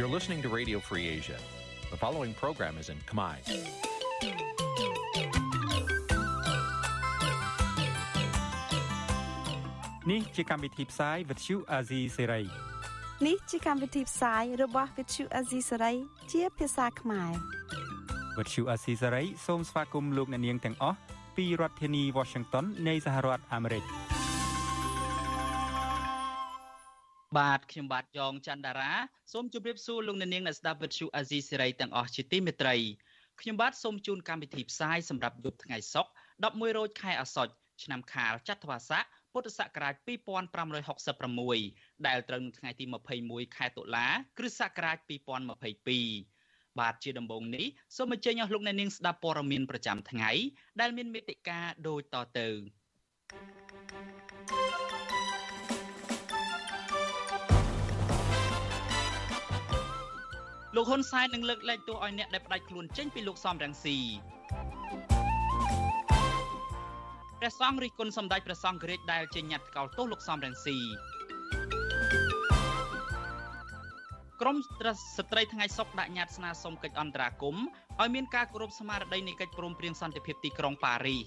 You're listening to Radio Free Asia. The following program is in Khmer. នេះជាកម្មវិធីផ្សាយ Vuthu Azizi Serai នេះជាកម្មវិធីផ្សាយរបស់ Vuthu Azizi Serai ជាភាសាខ្មែរ Vuthu Azizi Serai សូមស្វាគមន៍លោកអ្នកនាងទាំងអស់ពីរដ្ឋធានី Washington នៃសហរដ្ឋអាមេរិក បាទខ្ញុំបាទយ៉ងច័ន្ទដារាសូមជម្រាបសួរលោកអ្នកនាងអ្នកស្ដាប់វិទ្យុអាស៊ីសេរីទាំងអស់ជាទីមេត្រីខ្ញុំបាទសូមជូនកម្មវិធីផ្សាយសម្រាប់យប់ថ្ងៃសុក្រ11រោចខែអាសត់ឆ្នាំខាលចត្វាស័កពុទ្ធសករាជ2566ដែលត្រូវនៅថ្ងៃទី21ខែតុលាគ្រិស្តសករាជ2022បាទជាដំបូងនេះសូមអញ្ជើញអស់លោកអ្នកនាងស្ដាប់ព័ត៌មានប្រចាំថ្ងៃដែលមានមេតិការដូចតទៅ លោកហ៊ុនសែននឹងលើកលែងទោសឲ្យអ្នកដែលផ្ដាច់ខ្លួនចេញពីលោកសំរងស៊ីព្រះសង្ឃរិះគន់សម្ដេចព្រះសង្ឃរាជដែលចេញញត្តិកោតទោសលោកសំរងស៊ីក្រមស្ត្រីថ្ងៃសុកដាក់ញត្តិស្នើសុំកិច្ចអន្តរាគមន៍ឲ្យមានការគោរពស្មារតីនៃកិច្ចព្រមព្រៀងសន្តិភាពទីក្រុងប៉ារីស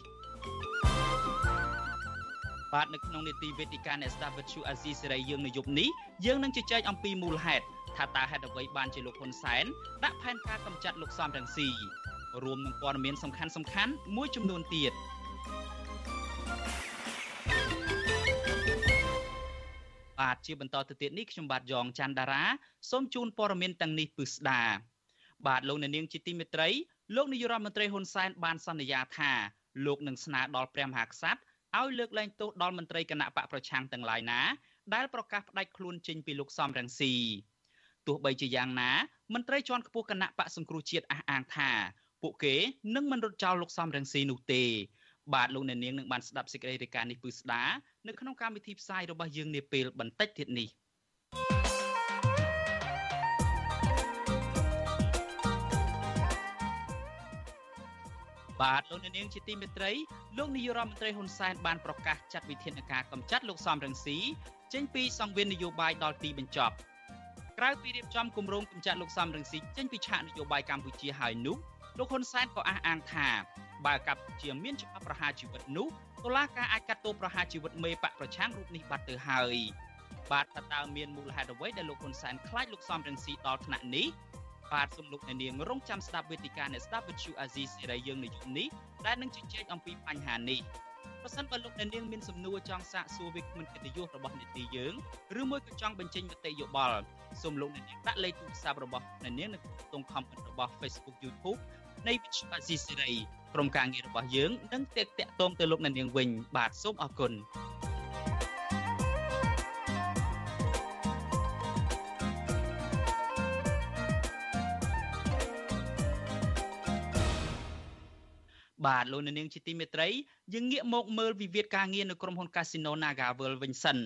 បាទនៅក្នុងនេតិវេទិកាអ្នកស្ដាប់វិទ្យុអាស៊ីសេរីយើងនៅយប់នេះយើងនឹងជជែកអំពីមូលហេតុ ថាតើហេតុអ្វីបានជាលោកហ៊ុនសែនដាក់ផែនការកម្ចាត់លោកសំរងស៊ីរួមនឹងព័ត៌មានសំខាន់សំខាន់មួយចំនួនទៀតបាទជាបន្តទៅទៀតនេះខ្ញុំបាទយ៉ងច័ន្ទដារាសូមជូនព័ត៌មានទាំងនេះពិស្ដាបាទលោកអ្នកនាងជាទីមេត្រីលោកនាយរដ្ឋមន្ត្រីហ៊ុនសែនបានសន្យាថាលោកនឹងស្នើដល់ព្រះមហាក្សត្រឲ្យលើកលែងទោសដល់មន្ត្រីគណៈបកប្រឆាំងទាំងឡាយណាដែលប្រកាសផ្តាច់ខ្លួនចេញពីលោកសំរងស៊ី ទោះបីជាយ៉ាងណាមន្ត្រីជាន់ខ្ពស់គណៈបកសង្គ្រោះជាតិអះអាងថាពួកគេនឹងមិនរត់ចោលលោកសំរងស៊ីនោះទេបាទលោកអ្នកនាងនឹងបានស្ដាប់សេចក្តីរាយការណ៍នេះពឺស្ដានៅក្នុងកម្មវិធីផ្សាយរបស់យើងនាពេលបន្តិចទៀតនេះបាទលោកអ្នកនាងជាទីមេត្រីលោកនាយរដ្ឋមន្ត្រីហ៊ុនសែនបានប្រកាសចាត់វិធានការកម្ចាត់លោកសំរងស៊ីចេញពីសង្វៀននយោបាយដល់ទីបញ្ចប់ ក្រៅពីរៀបចំគម្រោងកម្ចាត់លោកសំរងស៊ីចេញពីឆាកនយោបាយកម្ពុជាហើយនោះលោកហ៊ុនសែនក៏អះអាងថាបើកម្ពុជាមានច្បាប់ប្រហារជីវិតនោះតុលាការអាចកាត់ទោសប្រហារជីវិតមេបកប្រឆាំងរូបនេះបាត់ទៅហើយបាទតើតើមានមូលហេតុអ្វីដែលលោកហ៊ុនសែនខ្លាចលោកសំរងស៊ីដល់ថ្នាក់នេះបាទសូមលោកអ្នកនាងរងចាំស្ដាប់វេទិកាអ្នកស្ដាប់វិទ្យុអាស៊ីសេរីយើងនៅយប់នេះដែលនឹងជជែកអំពីបញ្ហានេះ ប្រសិនបើលោកអ្នកនាងមានសំណួរចង់សាកសួរវិក្កាមកិត្តិយសរបស់នេតិយើងឬមួយក៏ចង់បញ្ចេញមតិយោបល់សូមលោកអ្នកនាងដាក់លេខទូរស័ព្ទរបស់អ្នកនាងនៅក្នុង comment របស់ Facebook YouTube នៃវិទ្យុអាស៊ីសេរីក្រុមការងាររបស់យើងនឹងតាក់ទងទៅលោកអ្នកនាងវិញបាទសូមអរគុណ បាទលោកនាងជាទីមេត្រីយើងងាកមកមើលវិវាទការងារនៅក្រុមហ៊ុន Casino NagaWorld វិញសិន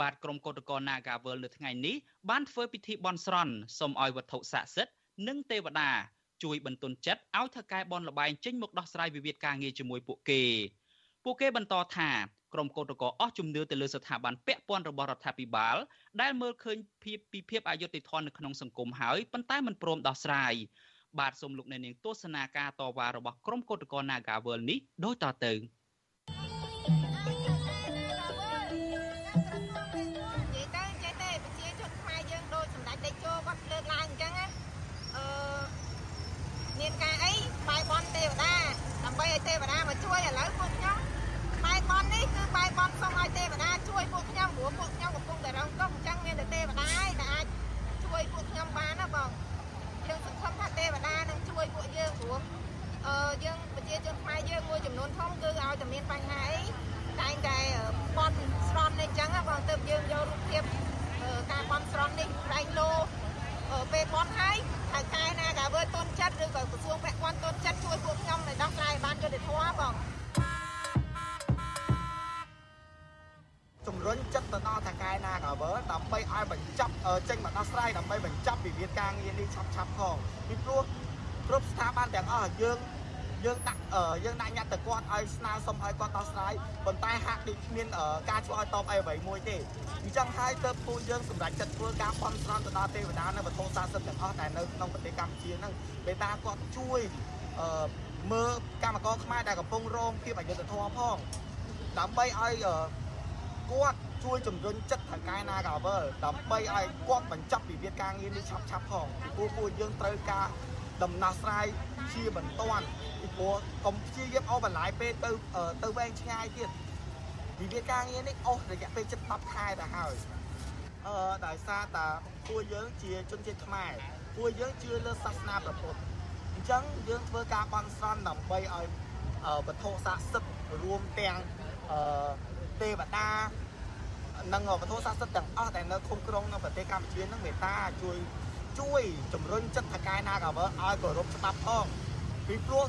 បាទក្រុមកោតក្រ NagaWorld នៅថ្ងៃនេះបានធ្វើពិធីបន់ស្រន់សូមឲ្យវត្ថុស័ក្តិសិទ្ធិនិងទេវតាជួយបន្ទន់ចិត្តឲ្យថៅកែបនលបែងចេញមកដោះស្រាយវិវាទការងារជាមួយពួកគេពួកគេបន្តថាក្រុមកោតក្រអស់ជំនឿទៅលើស្ថាប័នពាក់ព័ន្ធរបស់រដ្ឋាភិបាលដែលមើលឃើញភាពពីភាពអយុត្តិធម៌នៅក្នុងសង្គមហើយប៉ុន្តែមិនព្រមដោះស្រាយ បាទសូមលោកអ្នកនាងទស្សនាការតវ៉ារបស់ក្រុមកោតក្រ Nagawal នេះដូចតទៅមានការអីបាយបនទេវតាដើម្បីឲ្យទេវតាមកជួយឥឡូវពួកខ្ញុំបាយបននេះគឺបាយបនសូមឲ្យទេវតាជួយពួកខ្ញុំព្រោះពួកខ្ញុំកំពុងតែរងទុក្ខអញ្ចឹងមានតែទេវតាឯងដែលអាចជួយពួកខ្ញុំបានណាបង យើងសង្ឃឹមថាទេវតានឹងជួយពួកយើងព្រោះអឺយើងប្រជាជនខ្មែរយើងមួយចំនួនធំគឺឲ្យតែមានបញ្ហាអីតែងតែបន់ស្រន់នេះអញ្ចឹងបងទៅយើងយករូបភាពការបន់ស្រន់នេះប្រែងលោពេលបន់ហើយថៅកែណាក៏វើទុនចិត្តឬក៏ក្រសួងពាក់ព័ន្ធទុនចិត្តជួយពួកខ្ញុំឲ្យដោះស្រាយបានយុត្តិធម៌បង ជំរុញចិត្តទៅដល់ថៅកែណាក៏វើដើម្បីឲ្យបញ្ចប់ចេញមកដោះស្រាយដើម្បីបញ្ចប់វិវាទការងារនេះឆាប់ឆាប់ផងពីព្រោះគ្រប់ស្ថាប័នទាំងអស់យើងយយើងដាក់យើងដាក់ញត្តិទៅគាត់ឲ្យស្នើសុំឲ្យគាត់ដោះស្រាយប៉ុន្តែហាក់ដូចគ្មានការឆ្លើយតបអីអ្វីមួយទេអញ្ចឹងហើយទើបពួកយើងសម្រេចចិត្តធ្វើការបន់ស្រន់ទៅដល់ទេវតានៅវត្ថុស័ក្តិសិទ្ធិទាំងអស់ដែលនៅក្នុងប្រទេសកម្ពុជាហ្នឹងបេតាគាត់ជួយអឺមើលកម្មករខ្មែរដែលកំពុងរងភាពអយុត្តិធម៌ផងដើម្បីឲ្យ គាត់ជួយជំរុញចិត្តថៅកែ Nagavel ដើម្បីឲ្យគាត់បញ្ចប់វិវាទការងារនេះឆាប់ឆាប់ផងពីព្រោះពួកយើងត្រូវការដំណោះស្រាយជាបន្ទាន់ពីព្រោះកុំព្យាយាមអូបន្លាយពេលទៅទៅវែងឆ្ងាយទៀតវិវាទការងារនេះអស់រយៈពេលជិត10ខែទៅហើយអឺដោយសារតាពួកយើងជាជនជាតិខ្មែរពួកយើងជឿលើសាសនាព្រះពុទ្ធអញ្ចឹងយើងធ្វើការបន់ស្រន់ដើម្បីឲ្យវត្ថុស័ក្តិសិទ្ធិរួមទាំងអឺ ទេវតានិងវត្ថុស័ក្តិសិទ្ធិទាំងអស់ដែលនៅឃុំក្រុងនៅប្រទេសកម្ពុជានឹងមេត្តាជួយជួយជំរុញចិត្តថកែ Nagaver ឲ្យគោរពច្បាប់ផងពីព្រោះ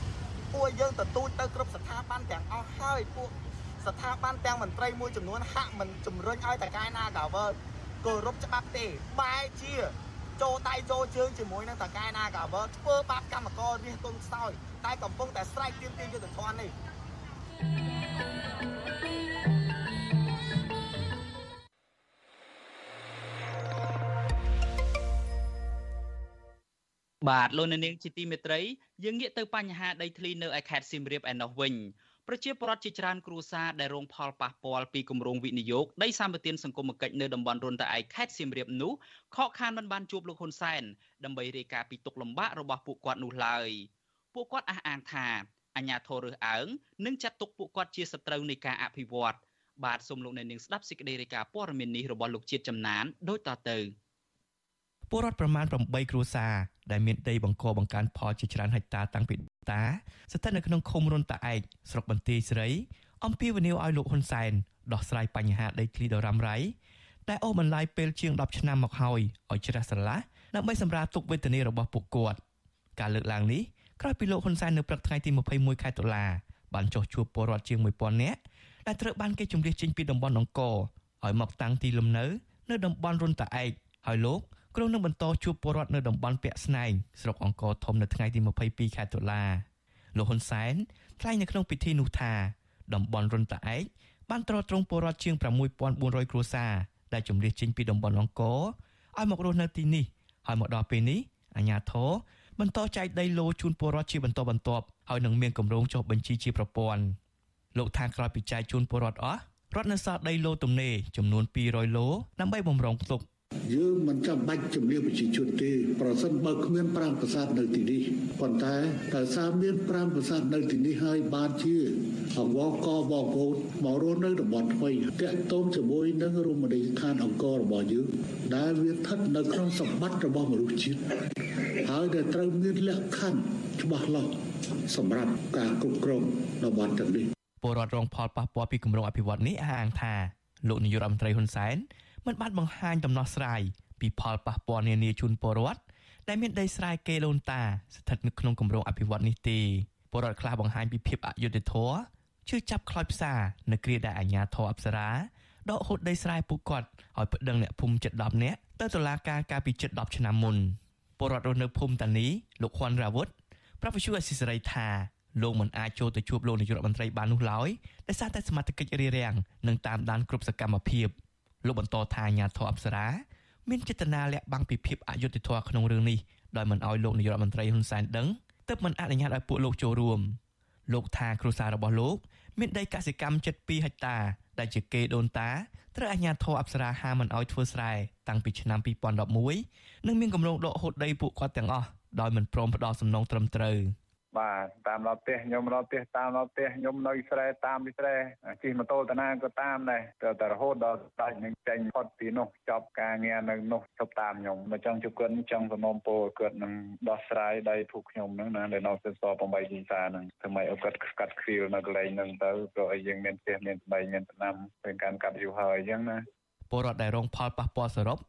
ពួកយើងទទូចទៅគ្រប់ស្ថាប័នទាំងអស់ហើយពួកស្ថាប័នទាំងមន្ត្រីមួយចំនួនហាក់មិនជំរុញឲ្យតកែ Nagaver គោរពច្បាប់ទេបែរជាចូលដៃចូលជើងជាមួយនឹងតកែ Nagaver ធ្វើបាបកម្មកររាជទុនខ្សោយតែកំពុងតែស្រែកទាមទារយុត្តិធម៌នេះ បាទលោកអ្នកនាងជាទីមេត្រីយើងងាកទៅបញ្ហាដីធ្លីនៅឯខេត្តសៀមរាបឯណោះវិញប្រជាពលរដ្ឋជាច្រើនគ្រួសារដែលរងផលប៉ះពាល់ពីគម្រោងវិនិយោគដីសម្បត្តិសង្គមគិច្ចនៅតំបន់រុនតាឯកខេត្តសៀមរាបនោះខកខានមិនបានជួបលោកហ៊ុនសែនដើម្បីរាយការណ៍ពីទុកលំបាករបស់ពួកគាត់នោះឡើយពួកគាត់អះអាងថាអាញាធររើសអើងនិងចាត់ទុកពួកគាត់ជាសត្រូវនៃការអភិវឌ្ឍបាទសូមលោកអ្នកនាងស្ដាប់សេចក្តីរាយការណ៍ព័ត៌មាននេះរបស់លោកជាតិចំណានដូចតទៅ ពលរដ្ឋប្រមាណ8គ្រួសារដែលមានដីបង្កបង្កើនផលជាច្រើនហិកតាតាំងពីតា ស្ថិតនៅក្នុងឃុំរុនតាឯកស្រុកបន្ទាយស្រី អំពាវនាវឲ្យលោកហ៊ុនសែនដោះស្រាយបញ្ហាដីធ្លីដ៏រ៉ាំរ៉ៃតែអូបន្លាយពេលជាង10ឆ្នាំមកហើយឲ្យជ្រះស្រឡះដើម្បីសម្រាលទុកវេទនារបស់ពួកគាត់ការលើកឡើងនេះក្រោយពីលោកហ៊ុនសែននៅព្រឹកថ្ងៃទី21ខែតុលាបានចុះជួបពលរដ្ឋជាង1000នាក់ដែលត្រូវបានគេជម្លៀសចេញពីតំបន់អង្គរឲ្យមកតាំងទីលំនៅ នៅតំបន់រុនតាឯកហើយលោក គ្រោងនឹងបន្តជួបពលរដ្ឋនៅតំបន់ពាក់ស្នែងស្រុកអង្គរធំនៅថ្ងៃទី22ខែតុលាលោកហ៊ុនសែនថ្លែងនៅក្នុងពិធីនោះថាតំបន់រុនតាឯកបានត្រួតត្រងពលរដ្ឋជាង6400គ្រួសារដែលជម្លៀសចេញពីតំបន់អង្គរឲ្យមករស់នៅទីនេះហើយមកដល់ពេលនេះអាជ្ញាធរបន្តចែកដីឡូជូនពលរដ្ឋជាបន្តបន្ទាប់ហើយនឹងមានគម្រោងចុះបញ្ជីជាប្រព័ន្ធលោកថាក្រោយពីចែកជូនពលរដ្ឋអស់រដ្ឋនៅសល់ដីឡូទំនេរចំនួន200ឡូដើម្បីបំរុងទុក យើងមិនចាំបាច់ជំនឿប្រជាជនទេប្រសិនបើគ្មាន5ប្រាសាទនៅទីនេះប៉ុន្តែតើសារមាន5ប្រាសាទនៅទីនេះហើយបានជាអង្វរកបងប្អូនមករស់នៅតំបន់ថ្មីតាក់ទងជាមួយនឹងរមណីយដ្ឋានអង្គររបស់យើងដែលវាស្ថិតនៅក្នុងសម្បត្តិរបស់មនុស្សជាតិហើយដែលត្រូវមានលក្ខខណ្ឌច្បាស់លាស់សម្រាប់ការគ្រប់គ្រងតំបន់ទាំងនេះពលរដ្ឋរងផលប៉ះពាល់ពីគម្រោងអភិវឌ្ឍនេះអះអាងថាលោកនាយករដ្ឋមន្ត្រីហ៊ុនសែន មិនបានបង្ហាញដំណោះស្រាយពីផលប៉ះពាល់នានាជូនពលរដ្ឋដែលមានដីស្រែគេដូនតាស្ថិតនៅក្នុងគម្រោងអភិវឌ្ឍនេះទេពលរដ្ឋខ្លះបង្ហាញពីភាពអយុត្តិធម៌ជឿចាប់ខ្លោចផ្សានៅគ្រាដែលអាជ្ញាធរអប្សរាដកហូតដីស្រែពួកគាត់ឲ្យប្តឹងអ្នកភូមិជិត10នាក់ទៅតុលាការកាលពីជិត10ឆ្នាំមុនពលរដ្ឋរស់នៅភូមិតានីលោកខុនរាវុធប្រពន្ធអសិសរីថាលោកមិនអាចចូលទៅជួបលោកនាយករដ្ឋមន្ត្រីបាននោះឡើយដោយសារតែសមត្ថកិច្ចរារាំងនិងតាមដានគ្រប់សកម្មភាព។ លោកបន្តថាអាញាធរអប្សរាមានចេតនាលាក់បាំងពីភាពអយុត្តិធម៌ក្នុងរឿងនេះដោយមិនអោយលោកនាយករដ្ឋមន្ត្រីហ៊ុនសែនដឹងទើបមិនអនុញ្ញាតឲ្យពួកលោកចូលរួមលោកថាគ្រួសាររបស់លោក មានដីកសិកម្មជិត2ហិកតា ដែលជាគេដូនតាត្រូវអាជ្ញាធរអប្សរាហាមិនអោយធ្វើស្រែតាំងពីឆ្នាំ2011និងមានគម្រោងដកហូតដីពួកគាត់ទាំងអស់ដោយមិនព្រមផ្ដល់សំណងត្រឹមត្រូវ។ បាទតាមដល់ផ្ទះខ្ញុំដល់ផ្ទះតាមដល់ផ្ទះខ្ញុំនៅស្រែតាមពីស្រែជិះម៉ូតូតាណាក៏តាមដែរទៅតែរហូតដល់ដាច់នឹងចេញផុតពីនោះចប់ការងារនៅនោះជប់តាមខ្ញុំមកចង់ជួបគាត់ចង់សំណូមពរគាត់នឹងដោះស្រាយដៃភូខ្ញុំហ្នឹងណាដែលនៅសស8ជីសាហ្នឹងធ្វើម៉េចឲ្យគាត់កាត់ខ្វៀលនៅកន្លែងហ្នឹងទៅព្រោះឲ្យយើងមានផ្ទះមានស្បែកមានដំណាំពេលការកាត់យូរហើយអញ្ចឹងណាពលរដ្ឋដែលរងផលប៉ះពាល់សរុប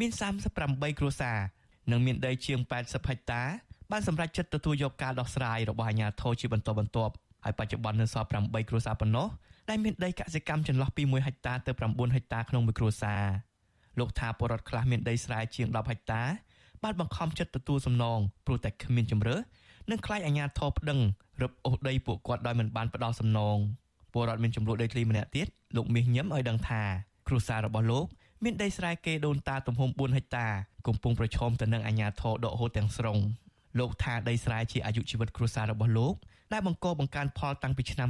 មាន38គ្រួសារនិងមានដីជាង80ហិកតា បានសម្រេចចិត្តទទួលយកការដោះស្រាយរបស់អាជ្ញាធរជាបន្តបន្ទាប់ហើយបច្ចុប្បន្ននៅសល់8គ្រួសារប៉ុណ្ណោះដែលមានដីកសិកម្មចន្លោះពី1ហិកតាទៅ9ហិកតាក្នុងមួយគ្រួសារលោកថាពលរដ្ឋខ្លះមានដីស្រែជាង10ហិកតាបានបង្ខំចិត្តទទួលសំណងព្រោះតែគ្មានជំរឿនិងខ្លាចអាជ្ញាធរប្តឹងរឹបអូសដីពួកគាត់ដោយមិនបានផ្ដោតសំណងពលរដ្ឋមានចំនួនដីធ្លីម្នាក់ទៀតលោកមាសញឹមឲ្យដឹងថាគ្រួសាររបស់លោកមានដីស្រែគេដូនតាទំហំ4ហិកតា កំពុងប្រឈមទៅនឹងអាជ្ញាធរដកហូតទាំងស្រុង លោកថាដីស្រែជាអាយុជីវិតគ្រួសាររបស់លោកដែលបង្កបង្កើនផលតាំងពីឆ្នាំ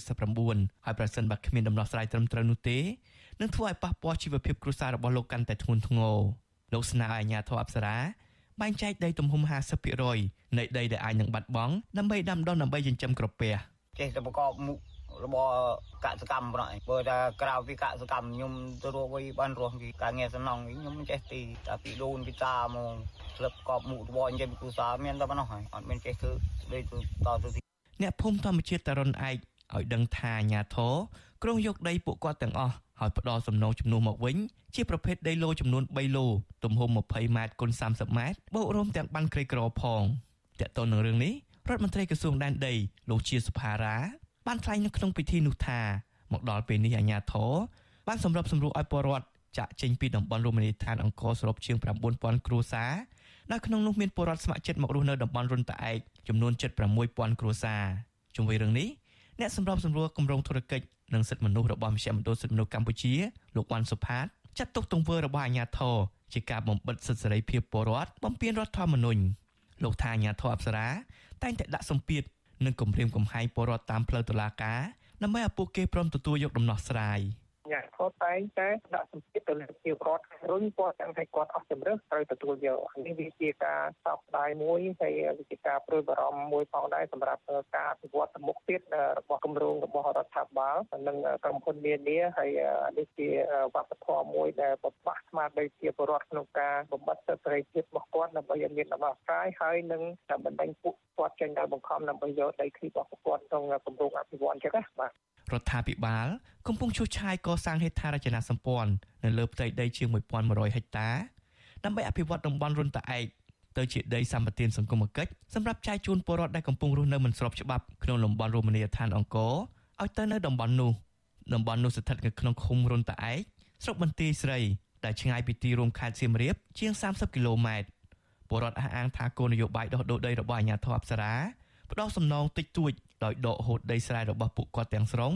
1979ហើយប្រសិនបើគ្មានដំណោះស្រាយត្រឹមត្រូវនោះទេនឹងធ្វើឲ្យប៉ះពាល់ជីវភាពគ្រួសាររបស់លោកកាន់តែធ្ងន់ធ្ងរលោកស្នើឲ្យអាជ្ញាធរអប្សរាបែងចែកដីទំហំ50%នៃដីដែលអាចនឹងបាត់បង់ដើម្បីដាំដុះដើម្បីចិញ្ចឹមក្រពះចេះតែប្រកបមុខរបរកសកម្មប្រហែលបើថាក្រៅពីកសកម្មខ្ញុំទៅរកវិញបានរស់ពីការងារសំណងខ្ញុំមិនចេះទីតែពីដូនពីតាមក ស្លឹកកប់មុខរបរអញ្ចឹងពីគ្រូសាមានតែប៉ុណ្ណោះហើយអត់មានចេះធ្វើដូចទៅតទៅទីអ្នកភូមិធម្មជាតិតរុនឯកឲ្យដឹងថាអាញាធរក្រុងយកដីពួកគាត់ទាំងអស់ហើយផ្ដល់សំណងចំនួនមកវិញជាប្រភេទដីឡូចំនួន3ឡូទំហំ20ម៉ែត្រគុណ30ម៉ែត្របូករួមទាំងបានក្រីក្រផងតើតើនឹងរឿងនេះរដ្ឋមន្ត្រីក្រសួងដែនដីលោកជាសុផារ៉ាបានថ្លែងនៅក្នុងពិធីនោះថាមកដល់ពេលនេះអាជ្ញាធរបានសម្របសម្រួលឲ្យពលរដ្ឋចាក់ចេញពីតំបន់រមណីយដ្ឋានអង្គរសរុបជាង9000គ្រួសារ ដែលក្នុងនោះមានពលរដ្ឋស្ម័គ្រចិត្តមករស់នៅតំបន់រុនតាឯកចំនួន76000គ្រួសារជុំវិញរឿងនេះអ្នកសម្របសម្រួលគម្រោងធុរកិច្ចនិងសិទ្ធិមនុស្សរបស់មជ្ឈមណ្ឌលសិទ្ធិមនុស្សកម្ពុជាលោកវ៉ាន់សុផាតចាត់ទុកទង្វើរបស់អាជ្ញាធរជាការបំបិទសិទ្ធិសេរីភាពពលរដ្ឋបំពានរដ្ឋធម្មនុញ្ញលោកថាអាជ្ញាធរអប្សរាតែងតែដាក់សម្ពាធនិងគម្រាមកំហែងពលរដ្ឋតាមផ្លូវតុលាការដើម្បីឲ្យពួកគេព្រមទទួលយកដំណោះស្រាយ។ញាតិ គាត់តែងតែដាក់សម្ពាធទៅលើជារដ្ឋរុញគាត់ទាំងតែគាត់អស់ជំរឿសត្រូវទទួលយកនេះវាជាការសោកស្ដាយមួយហើយវាជាការព្រួយបារម្ភមួយផងដែរសម្រាប់ការអភិវឌ្ឍទៅមុខទៀតរបស់គម្រោងរបស់រដ្ឋាភិបាលនិងក្រុមហ៊ុននានាហើយនេះជាវប្បធម៌មួយដែលបបាក់ស្មារតីជាពលរដ្ឋក្នុងការបំបត្តិសិទ្ធិសេរីភាពរបស់គាត់ដើម្បីឲ្យមានដំណោះស្រាយហើយនឹងបណ្ដេញពួកគាត់ចេញដល់បង្ខំដើម្បីយកដីធ្លីរបស់គាត់ក្នុងគម្រោងអភិវឌ្ឍន៍ចឹងណាបាទរដ្ឋាភិបាល កំពុងឈូសឆាយកសាងហេដ្ឋារចនាសម្ព័ន្ធនៅលើផ្ទៃដីជាង1100ហិកតាដើម្បីអភិវឌ្ឍតំបន់រុនតាឯកទៅជាដីសម្បត្តិសង្គមគិច្ចសម្រាប់ចែកជូនពលរដ្ឋដែលកំពុងរស់នៅមិនស្របច្បាប់ក្នុងតំបន់រមណីយដ្ឋានអង្គរឲ្យទៅនៅតំបន់នោះតំបន់នោះស្ថិតនៅក្នុងឃុំរុនតាឯកស្រុកបន្ទាយស្រីដែលឆ្ងាយពីទីរួមខេត្តសៀមរាបជាង30គីឡូម៉ែត្រពលរដ្ឋអះអាងថាគោលនយោបាយដោះដូរដីរបស់អាជ្ញាធរអប្សរាផ្ដោតសំណងតិចតួច ដោយដកហូតដីស្រែរបស់ពួកគាត់ទាំងស្រុង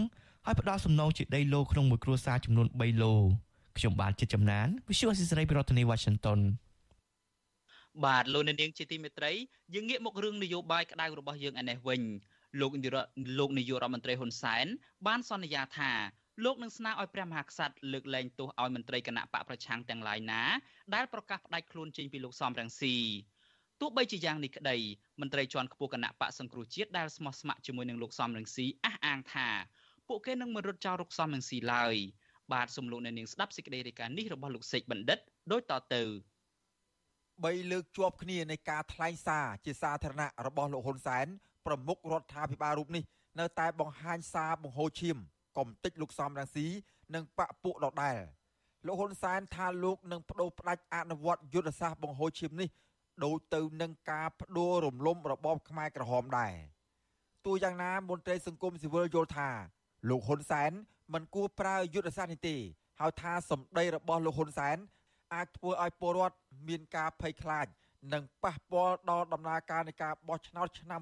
ហើយផ្ដល់សំណងជាដីឡូក្នុងមួយគ្រួសារចំនួន3ឡូខ្ញុំបាទជាចំណាន Visual Assisray ពីរដ្ឋធានី Washington បាទលោកនាងជាទីមេត្រីយើងងាកមករឿងនយោបាយក្តៅរបស់យើងឯនេះវិញលោកនាយកលោកនាយករដ្ឋមន្ត្រីហ៊ុនសែនបានសន្យាថាលោកនឹងស្នើឲ្យព្រះមហាក្សត្រលើកលែងទោសឲ្យមន្ត្រីគណៈបកប្រឆាំងទាំងឡាយណាដែលប្រកាសផ្ដាច់ខ្លួនចេញពីលោកសំរងស៊ី ទោះបីជាយ៉ាងនេះក្តីមន្ត្រីជាន់ខ្ពស់គណៈបកសង្គ្រោះជាតិដែលស្មោះស្ម័គ្រជាមួយនឹងលោកសំរងស៊ីអះអាងថាពួកគេនឹងមិនរត់ចោលរុកសំនឹងស៊ីឡើយបាទសំលោកនៅនាងស្ដាប់សេចក្តីរាយការណ៍នេះរបស់លោកសេកបណ្ឌិតដូចតទៅ3លើកជាប់គ្នានៃការថ្លែងសារជាសាធារណៈរបស់លោកហ៊ុនសែនប្រមុខរដ្ឋាភិបាលរូបនេះនៅតែបង្ហាញសារបង្ហូរឈាមកុំតិចលោកសំរងស៊ីនិងបពពួកដដែលលោកហ៊ុនសែនថាលោកនឹងបដូរផ្ដាច់អនុវត្តយុទ្ធសាស្ត្របង្ហូរឈាមនេះ ដូចទៅនឹងការបដួលរំលំរបបខ្មែរក្រហមដែរទោះយ៉ាងណាមន្ត្រីសង្គមស៊ីវិលយល់ថាលោកហ៊ុនសែនមិនគួរប្រើយុទ្ធសាស្ត្រនេះទេហើយថាសម្ដីរបស់លោកហ៊ុនសែនអាចធ្វើឲ្យពលរដ្ឋមានការភ័យខ្លាច និងប៉ះពាល់ដល់ដំណើរការនៃការបោះឆ្នោតឆ្នាំ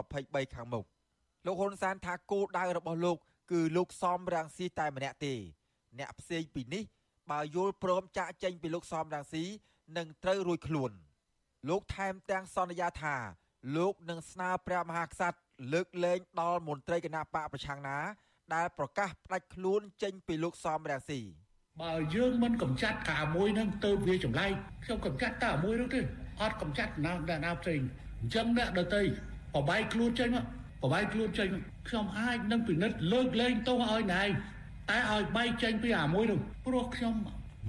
2023ខាងមុខលោកហ៊ុនសែនថាគោលដៅរបស់លោក គឺលោកសំរាំងស៊ីតែម្នាក់ទេ អ្នកផ្សេងពីនេះបើយល់ព្រមចាក់ចេញពីលោកសំរាំងស៊ីនឹងត្រូវរួចខ្លួន លោកថែមទាំងសន្យាថា លោកនឹងស្នើព្រះមហាក្សត្រលើកលែងដល់មន្ត្រីគណៈបកប្រឆាំងណា ដែលប្រកាសផ្ដាច់ខ្លួនចេញពីលោកសំរាំងស៊ីបើយើងមិនកំចាត់កាមួយនឹងទៅវាចម្លែកខ្ញុំកំចាត់តែមួយនោះទេអត់កំចាត់ណាណាណាផ្សេងអញ្ចឹងអ្នកដតីបបាយខ្លួនចេញមកបបាយខ្លួនចេញខ្ញុំអាចនឹងពិនិត្យលើកលែងទោសឲ្យណែតែឲ្យបែកចេញពីអាមួយនោះព្រោះខ្ញុំ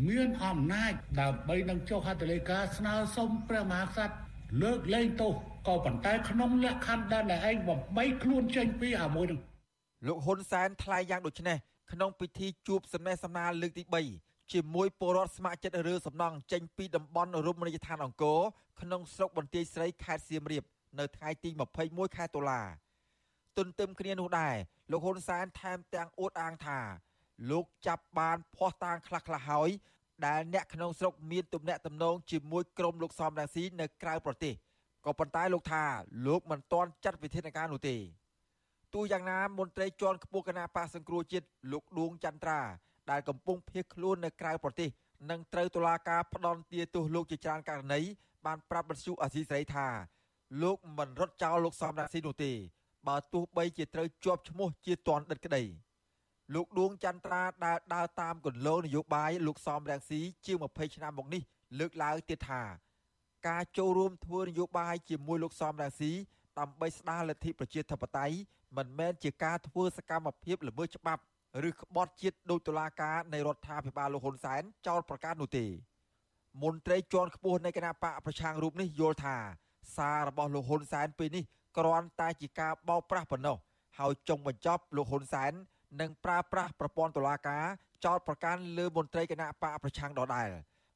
មានអំណាចដើម្បីនឹងចុះហត្ថលេខាស្នើសុំព្រះមហាក្សត្រលើកលែងទោសក៏ប៉ុន្តែក្នុងលក្ខខណ្ឌដែលឯងបំបីខ្លួនចេញពីអាមួយនោះលោកហ៊ុនសែនថ្លែងយ៉ាងដូចនេះក្នុងពិធីជួបសំណេះសំណាលលើកទី3ជាមួយពលរដ្ឋស្ម័គ្រចិត្តរើសំណង់ចេញពីតំបន់រមណីយដ្ឋានអង្គរក្នុងស្រុកបន្ទាយស្រីខេត្តសៀមរាបនៅថ្ងៃទី21ខែតុលាទន្ទឹមគ្នានោះដែរលោកហ៊ុនសែនថែមទាំងអួតអាងថា លោកចាប់បានភ័ស្តុតាងខ្លះៗហើយដែលអ្នកក្នុងស្រុកមានទំនាក់ទំនងជាមួយក្រុមលោកសំរាំងស៊ីនៅក្រៅប្រទេសក៏ប៉ុន្តែលោកថាលោកមិនទាន់ចាត់វិធានការនោះទេទោះយ៉ាងណាមន្ត្រីជាន់ខ្ពស់គណៈបកសង្គ្រោះជាតិលោកឌួងចន្ទ្រាដែលកំពុងភៀសខ្លួននៅក្រៅប្រទេសនឹងត្រូវតុលាការផ្ដន់ទាទោសលោកជាច្រើនករណីបានប្រាប់បទសុអសីស្រីថាលោកមិនរត់ចោលលោកសំរាស៊ីនោះទេបើទោះបីជាត្រូវជាប់ឈ្មោះជាទណ្ឌិតក្តី លោកឌួងចន្ទ្រាដែលដើរតាមគន្លងនយោបាយលោកសំរងស៊ីជាង20ឆ្នាំមកនេះលើកឡើងទៀតថា ការចូលរួមធ្វើនយោបាយជាមួយលោកសំរងស៊ីដើម្បីស្ដារលទ្ធិប្រជាធិបតេយ្យមិនមែនជាការធ្វើសកម្មភាពល្មើសច្បាប់ឬក្បត់ជាតិដោយតុលាការនៃរដ្ឋាភិបាលលោកហ៊ុនសែនចោលប្រកាសនោះទេមន្ត្រីជាន់ខ្ពស់នៃគណៈបកប្រឆាំងរូបនេះយល់ថាសាររបស់លោកហ៊ុនសែនពេលនេះគ្រាន់តែជាការបោកប្រាស់ប៉ុណ្ណោះហើយចុងបញ្ចប់លោកហ៊ុនសែន នឹងប្រើប្រាស់ប្រព័ន្ធតុលាការចោទប្រកាន់លើមន្ត្រីគណៈបកប្រឆាំងដដែល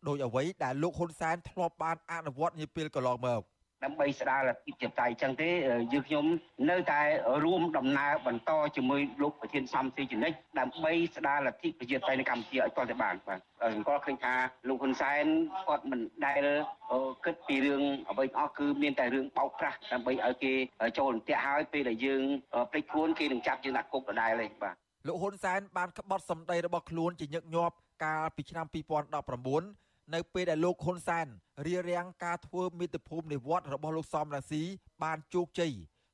ដោយអ្វីដែលលោកហ៊ុនសែនធ្លាប់បានអនុវត្តនាពេលកន្លងមក។ ដើម្បីស្ដារលទ្ធិជាតិតៃអញ្ចឹងទេយើងខ្ញុំនៅតែរួមដំណើរបន្តជាមួយលោកប្រធានសំស៊ីជនិតដើម្បីស្ដារលទ្ធិប្រជាតៃនៅកម្ពុជាឲ្យទាល់តែបានបាទសង្កល់ឃើញថាលោកហ៊ុនសែនគាត់មិនដែលគិតពីរឿងអ្វីអស់គឺមានតែរឿងបោកប្រាស់ដើម្បីឲ្យគេចូលអន្ទាក់ហើយពេលដែលយើងភ្លេចខ្លួនគេនឹងចាប់យើងដាក់គុកដដែលទេបាទលោកហ៊ុនសែនបានក្បត់សម្ដីរបស់ខ្លួនជាញឹកញាប់កាលពីឆ្នាំ2019 នៅពេលដែលលោកហ៊ុនសែនរៀបរៀងការធ្វើមាតុភូមិនិវត្តរបស់លោកសំរាស៊ីបានជោគជ័យ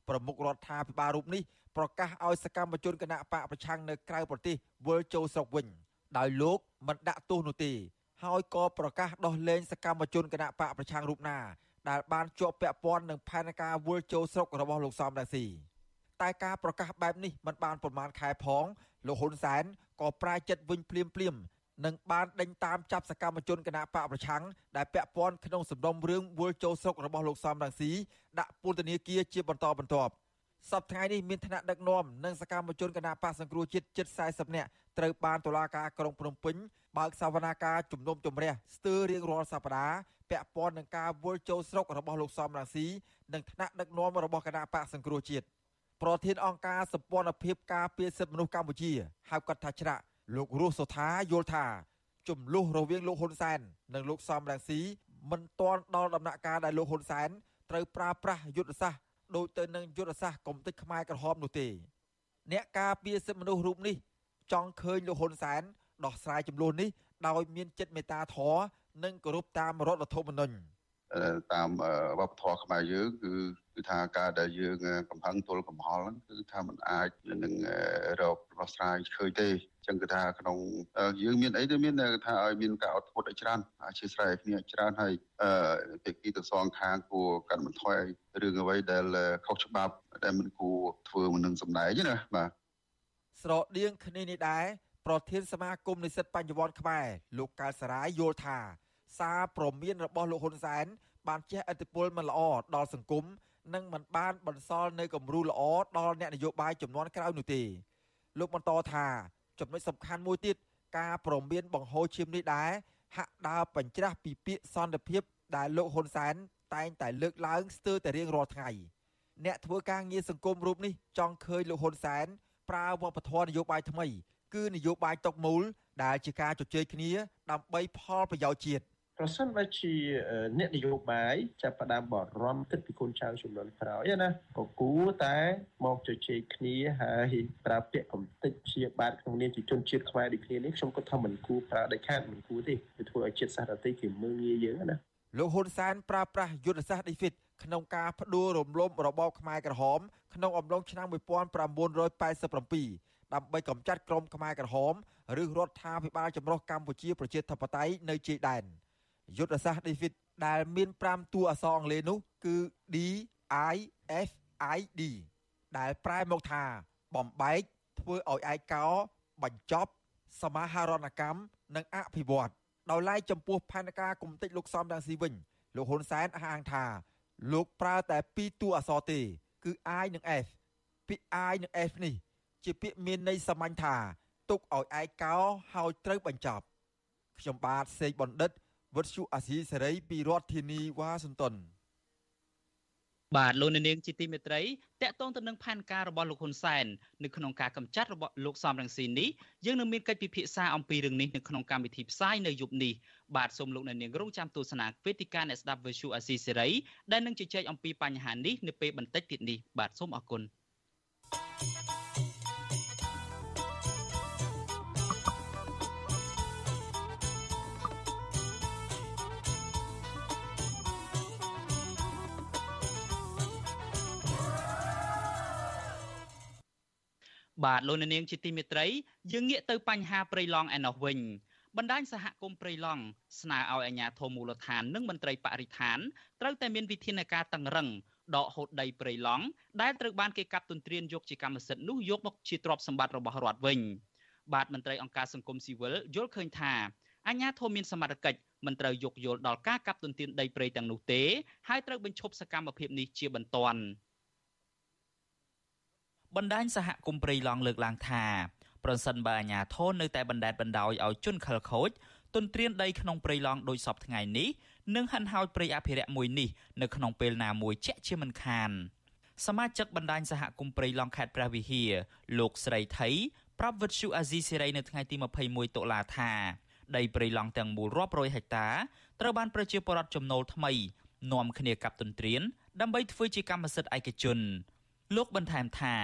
ប្រមុខរដ្ឋាភិបាលរូបនេះប្រកាសឲ្យសកម្មជនគណៈបកប្រឆាំងនៅក្រៅប្រទេសវិលចូលស្រុកវិញ ដោយលោកមិនដាក់ទោសនោះទេ ហើយក៏ប្រកាសដោះលែងសកម្មជនគណៈបកប្រឆាំងរូបណាដែលបានជាប់ពាក់ព័ន្ធនឹងផែនការវិលចូលស្រុករបស់លោកសំរាស៊ីតែការប្រកាសបែបនេះមិនបានប្រមាណខែផងលោកហ៊ុនសែនក៏ប្រែចិត្តវិញភ្លាមភ្លាម និងបានដេញតាមចាប់សកម្មជនគណៈបកប្រឆាំងដែលពាក់ព័ន្ធក្នុងសំណុំរឿងវល់ចូលស្រុករបស់លោកសំរងស៊ីដាក់ពន្ធនាគារជាបន្តបន្ទាប់សប្តាហ៍នេះមានថ្នាក់ដឹកនាំនិងសកម្មជនគណៈបកសង្គ្រោះជាតិជិត40នាក់ត្រូវបានតុលាការក្រុងភ្នំពេញបើកសវនាការជំនុំជម្រះស្ទើររៀងរាល់សប្តាហ៍ពាក់ព័ន្ធនឹងការវល់ចូលស្រុករបស់លោកសំរងស៊ីនិងថ្នាក់ដឹកនាំរបស់គណៈបកសង្គ្រោះជាតិប្រធានអង្គការសម្ព័ន្ធភាពការពារសិទ្ធិមនុស្សកម្ពុជាហៅកាត់ថាច្រាក់ លោករស់សុថាយល់ថាចំនួនរវាងលោកហ៊ុនសែននិងលោកសំរងស៊ីមិនទាន់ដល់ដំណាក់កាលដែលលោកហ៊ុនសែនត្រូវប្រើប្រាស់យុទ្ធសាស្ត្រដូចទៅនឹងយុទ្ធសាស្ត្រកុំតិចខ្មែរក្រហមនោះទេ អ្នកការពារសិទ្ធិមនុស្សរូបនេះចង់ឃើញលោកហ៊ុនសែនដោះស្រាយចំនួននេះដោយមានចិត្តមេត្តាធម៌និងគោរពតាមរដ្ឋធម្មនុញ្ញ តាមវប្បធម៌ខ្មែរយើងគឺគឺថាការដែលយើងកំហឹងទល់កំហល់ហ្នឹងគឺថាมันអាចនឹងរកដោះស្រាយឃើញទេចឹងគឺថាក្នុងយើងមានអីទៅមានថាឲ្យមានការអត់ធ្មត់ឲ្យច្រើនអធិស្ឋានគ្នាច្រើនហើយអឺទីគីទៅសងខាងគួរកាត់បន្ថយរឿងអ្វីដែលខុសច្បាប់ដែលមិនគួរធ្វើមិននឹងសម្ដែងណាបាទស្រដៀងគ្នានេះដែរប្រធានសមាគមនិស្សិតបញ្ញវន្តខ្មែរលោកកៅសរាយយល់ថា សារព្រមានរបស់លោកហ៊ុនសែនបានជះឥទ្ធិពលមិនល្អដល់សង្គមនិងមិនបានបន្សល់នៅគំរូល្អដល់អ្នកនយោបាយចំនួនក្រោយនោះទេលោកបន្តថាចំណុចសំខាន់មួយទៀតការប្រមានបង្ហូរឈាមនេះដែរហាក់ដើរបញ្ច្រាស់ពីពាក្យសន្តិភាពដែលលោកហ៊ុនសែនតែងតែលើកឡើងស្ទើរតែរៀងរាល់ថ្ងៃអ្នកធ្វើការងារសង្គមរូបនេះចង់ឃើញលោកហ៊ុនសែនប្រើវប្បធម៌នយោបាយថ្មី គឺនយោបាយតុកមូលដែលជាការជជែកគ្នាដើម្បីផលប្រយោជន៍ជាតិ ប្រសិនបើជាអ្នកនយោបាយចាប់ផ្ដើមបរំគិតពីគុណចៅចំនួនក្រោយណាក៏គួរតែមកជជែកគ្នាហើយប្រើពាក្យកំតិចជាបាទក្នុងនាមជាជនជាតិខ្មែរដូចគ្នានេះខ្ញុំក៏ថាមិនគួរប្រើដាច់ខាតមិនគួរទេវាធ្វើឲ្យជាតិសាសន៍ដទៃគេមើងងាយយើងណាលោកហ៊ុនសែនប្រើប្រាស់យុទ្ធសាស្ត្រ defeat ក្នុងការផ្ដួលរំលំរបបខ្មែរក្រហម ក្នុងអំឡុងឆ្នាំ1987ដើម្បីកម្ចាត់ក្រុមខ្មែរក្រហមឬរដ្ឋាភិបាលចម្រុះកម្ពុជាប្រជាធិបតេយ្យនៅជ័យដែន។ យុទ្ធសាស្ត្រ David ដែលមាន5តួអក្សរអង់គ្លេសនោះគឺ D I F I D ដែលប្រែមកថាបំបែកធ្វើឲ្យឯកោបញ្ចប់សមាហរណកម្មនិងអភិវឌ្ឍដោយឡែកចំពោះផែនការគំតិចលោកសំរងស៊ីវិញលោកហ៊ុនសែនអះអាងថាលោកប្រើតែ2តួអក្សរទេ គឺ I និង F ពាក្យ I និង F នេះ ជាពាក្យមានន័យសាមញ្ញថាទុកឲ្យឯកោហើយត្រូវបញ្ចប់ខ្ញុំបាទសេកបណ្ឌិត វុទ្ធុអាស៊ីសេរីពីរដ្ឋធានីវ៉ាស៊ីនតោនបាទលោកនាងជាទីមេត្រីតកតងទៅនឹងផែនការរបស់លោកហ៊ុនសែននៅក្នុងការកម្ចាត់របស់លោកសំរងស៊ីនេះយើងនឹងមានកិច្ចពិភាក្សាអំពីរឿងនេះនៅក្នុងកម្មវិធីផ្សាយនៅយប់នេះបាទសូមលោកនាងរងចាំទស្សនាវេទិកាអ្នកស្ដាប់ Visual Asia សេរីដែលនឹងជជែកអំពីបញ្ហានេះនៅពេលបន្តិចទៀតនេះបាទសូមអរគុណ បាទលោកនាងជាទីមេត្រីយើងងាកទៅបញ្ហាព្រៃឡង់ឯណោះវិញបណ្ដាញសហគមន៍ព្រៃឡង់ស្នើឲ្យអាជ្ញាធរមូលដ្ឋាននិងមន្ត្រីបរិស្ថានត្រូវតែមានវិធានការតឹងរឹងដកហូតដីព្រៃឡង់ដែលត្រូវបានគេកាប់ទន្ទ្រានយកជាកម្មសិទ្ធិនោះយកមកជាទ្រព្យសម្បត្តិរបស់រដ្ឋវិញបាទមន្ត្រីអង្គការសង្គមស៊ីវិលយល់ឃើញថាអាជ្ញាធរមានសមត្ថកិច្ចមិនត្រូវយកយល់ដល់ការកាប់ទន្ទ្រានដីព្រៃទាំងនោះទេហើយត្រូវបញ្ឈប់សកម្មភាពនេះជាបន្ទាន់។ បណ្ដាញសហគមន៍ព្រៃឡង់លើកឡើងថាប្រសិនបើអាជ្ញាធរនៅតែបណ្ដេតបណ្ដោយឲ្យជនខិលខូចទន្ទ្រានដីក្នុងព្រៃឡង់ដោយសពថ្ងៃនេះនឹងហិនហោចព្រៃអភិរក្សមួយនេះនៅក្នុងពេលណាមួយជាក់ជាមិនខានសមាជិកបណ្ដាញសហគមន៍ព្រៃឡង់ខេត្តព្រះវិហារលោកស្រីថៃប្រាប់វិទ្យុអាស៊ីសេរីនៅថ្ងៃទី21តុលាថាដីព្រៃឡង់ទាំងមូលរាប់រយហិកតាត្រូវបានប្រជាពលរដ្ឋចំណូលថ្មីនាំគ្នាកាប់ទន្ទ្រានដើម្បីធ្វើជាកម្មសិទ្ធិឯកជន លោកបន្ថែមថា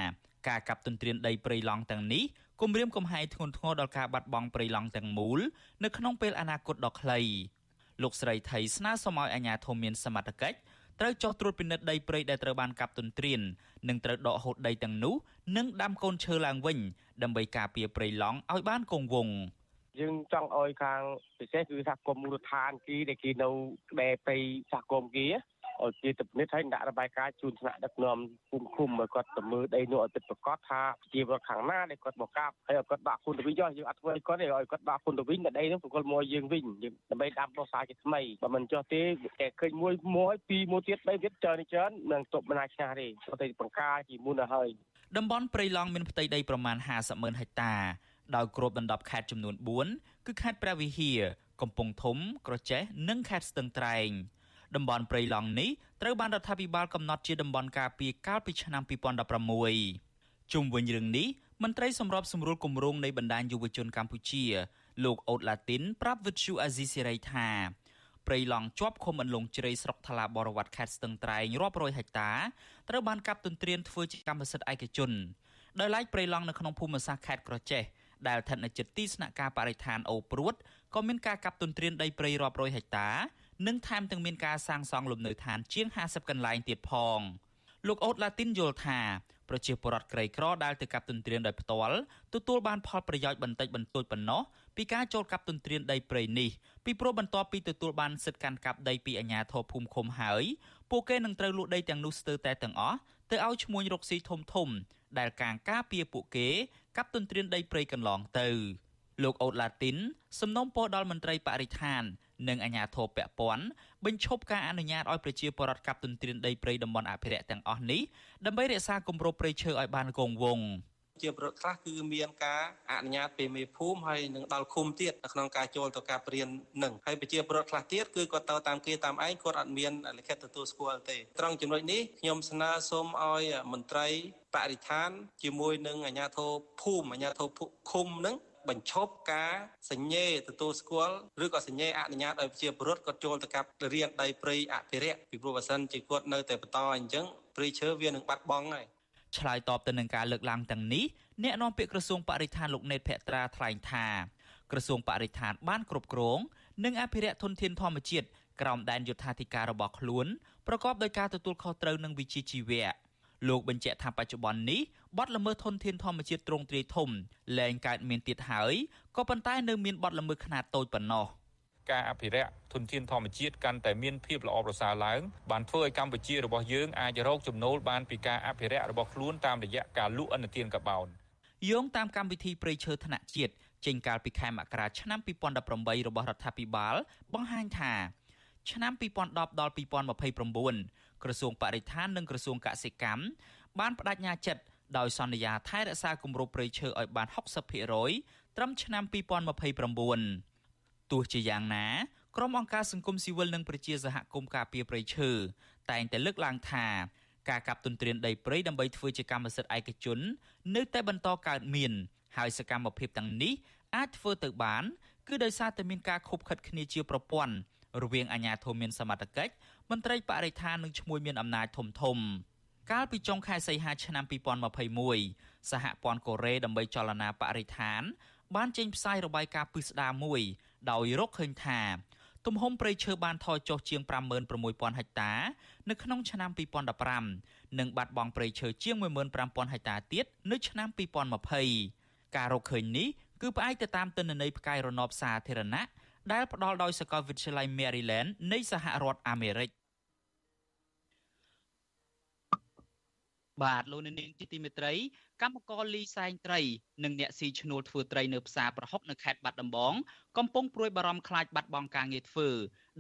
ការកាប់ទន្ទ្រានដីព្រៃឡង់ទាំងនេះគំរាមកំហែងធ្ងន់ធ្ងរដល់ការបាត់បង់ព្រៃឡង់ទាំងមូលនៅក្នុងពេលអនាគតដ៏ខ្លីលោកស្រីថៃស្នើសុំឲ្យអាជ្ញាធរមានសមត្ថកិច្ចត្រូវចោះត្រួតពិនិត្យដីព្រៃដែលត្រូវបានកាប់ទន្ទ្រាននិងត្រូវដកហូតដីទាំងនោះនិងដាំកូនឈើឡើងវិញដើម្បីការពារព្រៃឡង់ឲ្យបានគង់វង្សយើងចង់ឲ្យខាងពិសេសគឺសហគមន៍មូលដ្ឋានគេដែលគេនៅក្បែរព្រៃសហគមន៍គេ ឲ្យជាទៅនិតឲ្យដាក់របាយការណ៍ជូនថ្នាក់ដឹកនាំគុំគុំឲ្យគាត់ទៅមើលដីនោះឲ្យពិតប្រាកដថាជាវត្តខាងណាដែលគាត់មកកាប់ហើយឲ្យគាត់ដាក់គុណទៅវិញយើងអត់ធ្វើឲ្យគាត់ទេឲ្យគាត់ដាក់គុណទៅវិញតែដីនោះប្រគល់មកយើងវិញយើងដើម្បីដាំដោះសារជាថ្មីបើមិនចោះទេតែឃើញមួយមួយពីរមួយទៀតបីទៀតច្រើនច្រើននឹងទប់មិនអាចឆ្នះទេទៅតែបង្ការជាមុនទៅហើយតំបន់ព្រៃឡង់មានផ្ទៃដីប្រមាណ50ម៉ឺនហិកតាដោយគ្របដណ្ដប់ខេត្តចំនួន4គឺខេត្តព្រះវិហារកំពង់ធំ ក្រចេះនិងខេត្តស្ទឹងត្រែង តំបន់ព្រៃឡង់នេះត្រូវបានរដ្ឋាភិបាលកំណត់ជាតំបន់ការពារកាលពីឆ្នាំ2016ជុំវិញរឿងនេះមន្ត្រីសម្របសម្រួលគម្រោងនៃបណ្ដាញយុវជនកម្ពុជា លោកអូតឡាទីនប្រាប់វិទ្យុអាស៊ីសេរីថាព្រៃឡង់ជាប់ឃុំអន្លង់ជ្រៃស្រុកថ្លាបរវត្តខេត្តស្ទឹងត្រែងរាប់រយហិកតាត្រូវបានកាប់ទន្ទ្រានធ្វើជាកម្មសិទ្ធិឯកជនដោយឡែកព្រៃឡង់នៅក្នុងភូមិសាស្ត្រខេត្តក្រចេះដែលស្ថិតនៅជិតទីស្នាក់ការបរិស្ថានអូព្រួតក៏មានការកាប់ទន្ទ្រានដីព្រៃរាប់រយហិកតា និងថែមទាំងមានការសាងសង់លំនៅឋានជាង50កន្លែងទៀតផងលោកអូតឡាទីនយល់ថាប្រជាពលរដ្ឋក្រីក្រដែលទៅកាប់ទន្ទ្រានដោយផ្ទាល់ទទួលបានផលប្រយោជន៍បន្តិចបន្តួចប៉ុណ្ណោះពីការចូលកាប់ទន្ទ្រានដីព្រៃនេះពីព្រោះបន្ទាប់ពីទទួលបានសិទ្ធិកាន់កាប់ដីពីអាជ្ញាធរភូមិឃុំហើយពួកគេនឹងត្រូវលក់ដីទាំងនោះស្ទើរតែទាំងអស់ទៅឲ្យឈ្មួញរកស៊ីធំធំដែលកាងការពារពួកគេកាប់ទន្ទ្រានដីព្រៃកន្លងទៅ លោកអូតឡាទីនសំណូមពរដល់មន្ត្រីបរិស្ថាន និងអាជ្ញាធរពាក់ព័ន្ធបញ្ឈប់ការអនុញ្ញាតឲ្យប្រជាពលរដ្ឋកាប់ទន្ទ្រានដីព្រៃតំបន់អភិរក្សទាំងអស់នេះដើម្បីរក្សាគម្របព្រៃឈើឲ្យបានគង់វង្សជាប្រវត្តិខ្លះគឺមានការអនុញ្ញាតពីមេភូមិហើយនឹងដល់ឃុំទៀតនៅក្នុងការចូលទៅការព្រៀននឹងហើយប្រជាពលរដ្ឋខ្លះទៀតគឺគាត់ទៅតាមគេតាមឯងគាត់អត់មានលិខិតទទួលស្គាល់ទេត្រង់ចំណុចនេះខ្ញុំស្នើសូមឲ្យមន្ត្រីបរិស្ថាន ជាមួយនឹងអាជ្ញាធរភូមិអាជ្ញាធរឃុំនឹង បញ្ឈប់ការសញ្ញេទទួលស្គាល់ឬក៏សញ្ញេអនុញ្ញាតឲ្យប្រជាពលរដ្ឋគាត់ចូលទៅកាប់រៀនដីព្រៃអភិរក្សពីព្រោះបើសិនជាគាត់នៅតែបន្តអញ្ចឹងព្រៃឈើវានឹងបាត់បង់ហើយឆ្លើយតបទៅនឹងការលើកឡើងទាំងនេះអ្នកនាំពាក្យក្រសួងបរិស្ថានលោកណេតភក្ត្រាថ្លែងថាក្រសួងបរិស្ថានបានគ្រប់គ្រងនិងអភិរក្សធនធានធម្មជាតិក្រោមដែនយុត្ថាធិការរបស់ខ្លួនប្រកបដោយការទទួលខុសត្រូវនិងវិជ្ជាជីវៈ លោកបញ្ជាក់ថាបច្ចុប្បន្ននេះបទល្មើសធនធានធម្មជាតិទ្រង់ទ្រាយធំលែងកើតមានទៀតហើយក៏ប៉ុន្តែនៅមានបទល្មើសខ្នាតតូចប៉ុណ្ណោះការអភិរក្សធនធានធម្មជាតិកាន់តែមានភាពល្អប្រសើរឡើងបានធ្វើឲ្យកម្ពុជារបស់យើងអាចរកចំណូលបានពីការអភិរក្សរបស់ខ្លួនតាមរយៈការលក់អនុទានកបោនយោងតាមកម្មវិធីព្រៃឈើថ្នាក់ជាតិចេញកាលពីខែមករាឆ្នាំ2018របស់រដ្ឋាភិបាលបង្ហាញថា ឆ្នាំ2010ដល់2029ក្រសួងបរិស្ថាននិងក្រសួងកសិកម្មបានបដិញ្ញាចិត្តដោយសន្យាថែរក្សាគម្របព្រៃឈើឲ្យបាន60%ត្រឹមឆ្នាំ2029ទោះជាយ៉ាងណាក្រុមអង្គការសង្គមស៊ីវិលនិងប្រជាសហគមន៍ការពារព្រៃឈើតែងតែលើកឡើងថាការកាប់ទន្ទ្រានដីព្រៃដើម្បីធ្វើជាកម្មសិទ្ធិឯកជន នៅតែបន្តកើតមាន ហើយសកម្មភាពទាំងនេះអាចធ្វើទៅបាន គឺដោយសារតែមានការខុបខិតគ្នាជាប្រព័ន្ធ រវាងអាជ្ញាធរមានសមត្ថកិច្ចមន្ត្រីបរិស្ថាននិងឈ្មួញមានអំណាចធំធំកាលពីចុងខែសីហាឆ្នាំ2021សហព័ន្ធកូរ៉េដើម្បីចលនាបរិស្ថាន បានចេញផ្សាយរបាយការណ៍ពិស្ដារមួយ ដោយរកឃើញថាទំហំព្រៃឈើបានថយចុះជាង56000ហិកតា នៅក្នុងឆ្នាំ2015និងបាត់បង់ព្រៃឈើជាង15000ហិកតាទៀតនៅឆ្នាំ2020ការរកឃើញនេះគឺផ្អែកទៅតាមទិន្នន័យផ្កាយរណបសាធារណៈ ដែលផ្ដល់ដោយសាកលវិទ្យាល័យ Maryland នៃសហរដ្ឋអាមេរិកបាទលោកនាងជាទីមេត្រីកម្មករលីសែងត្រីនិងអ្នកស៊ីឈ្នួលធ្វើត្រីនៅផ្សារប្រហុកនៅខេត្តបាត់ដំបងកំពុងព្រួយបារម្ភខ្លាចបាត់បង់ការងារធ្វើ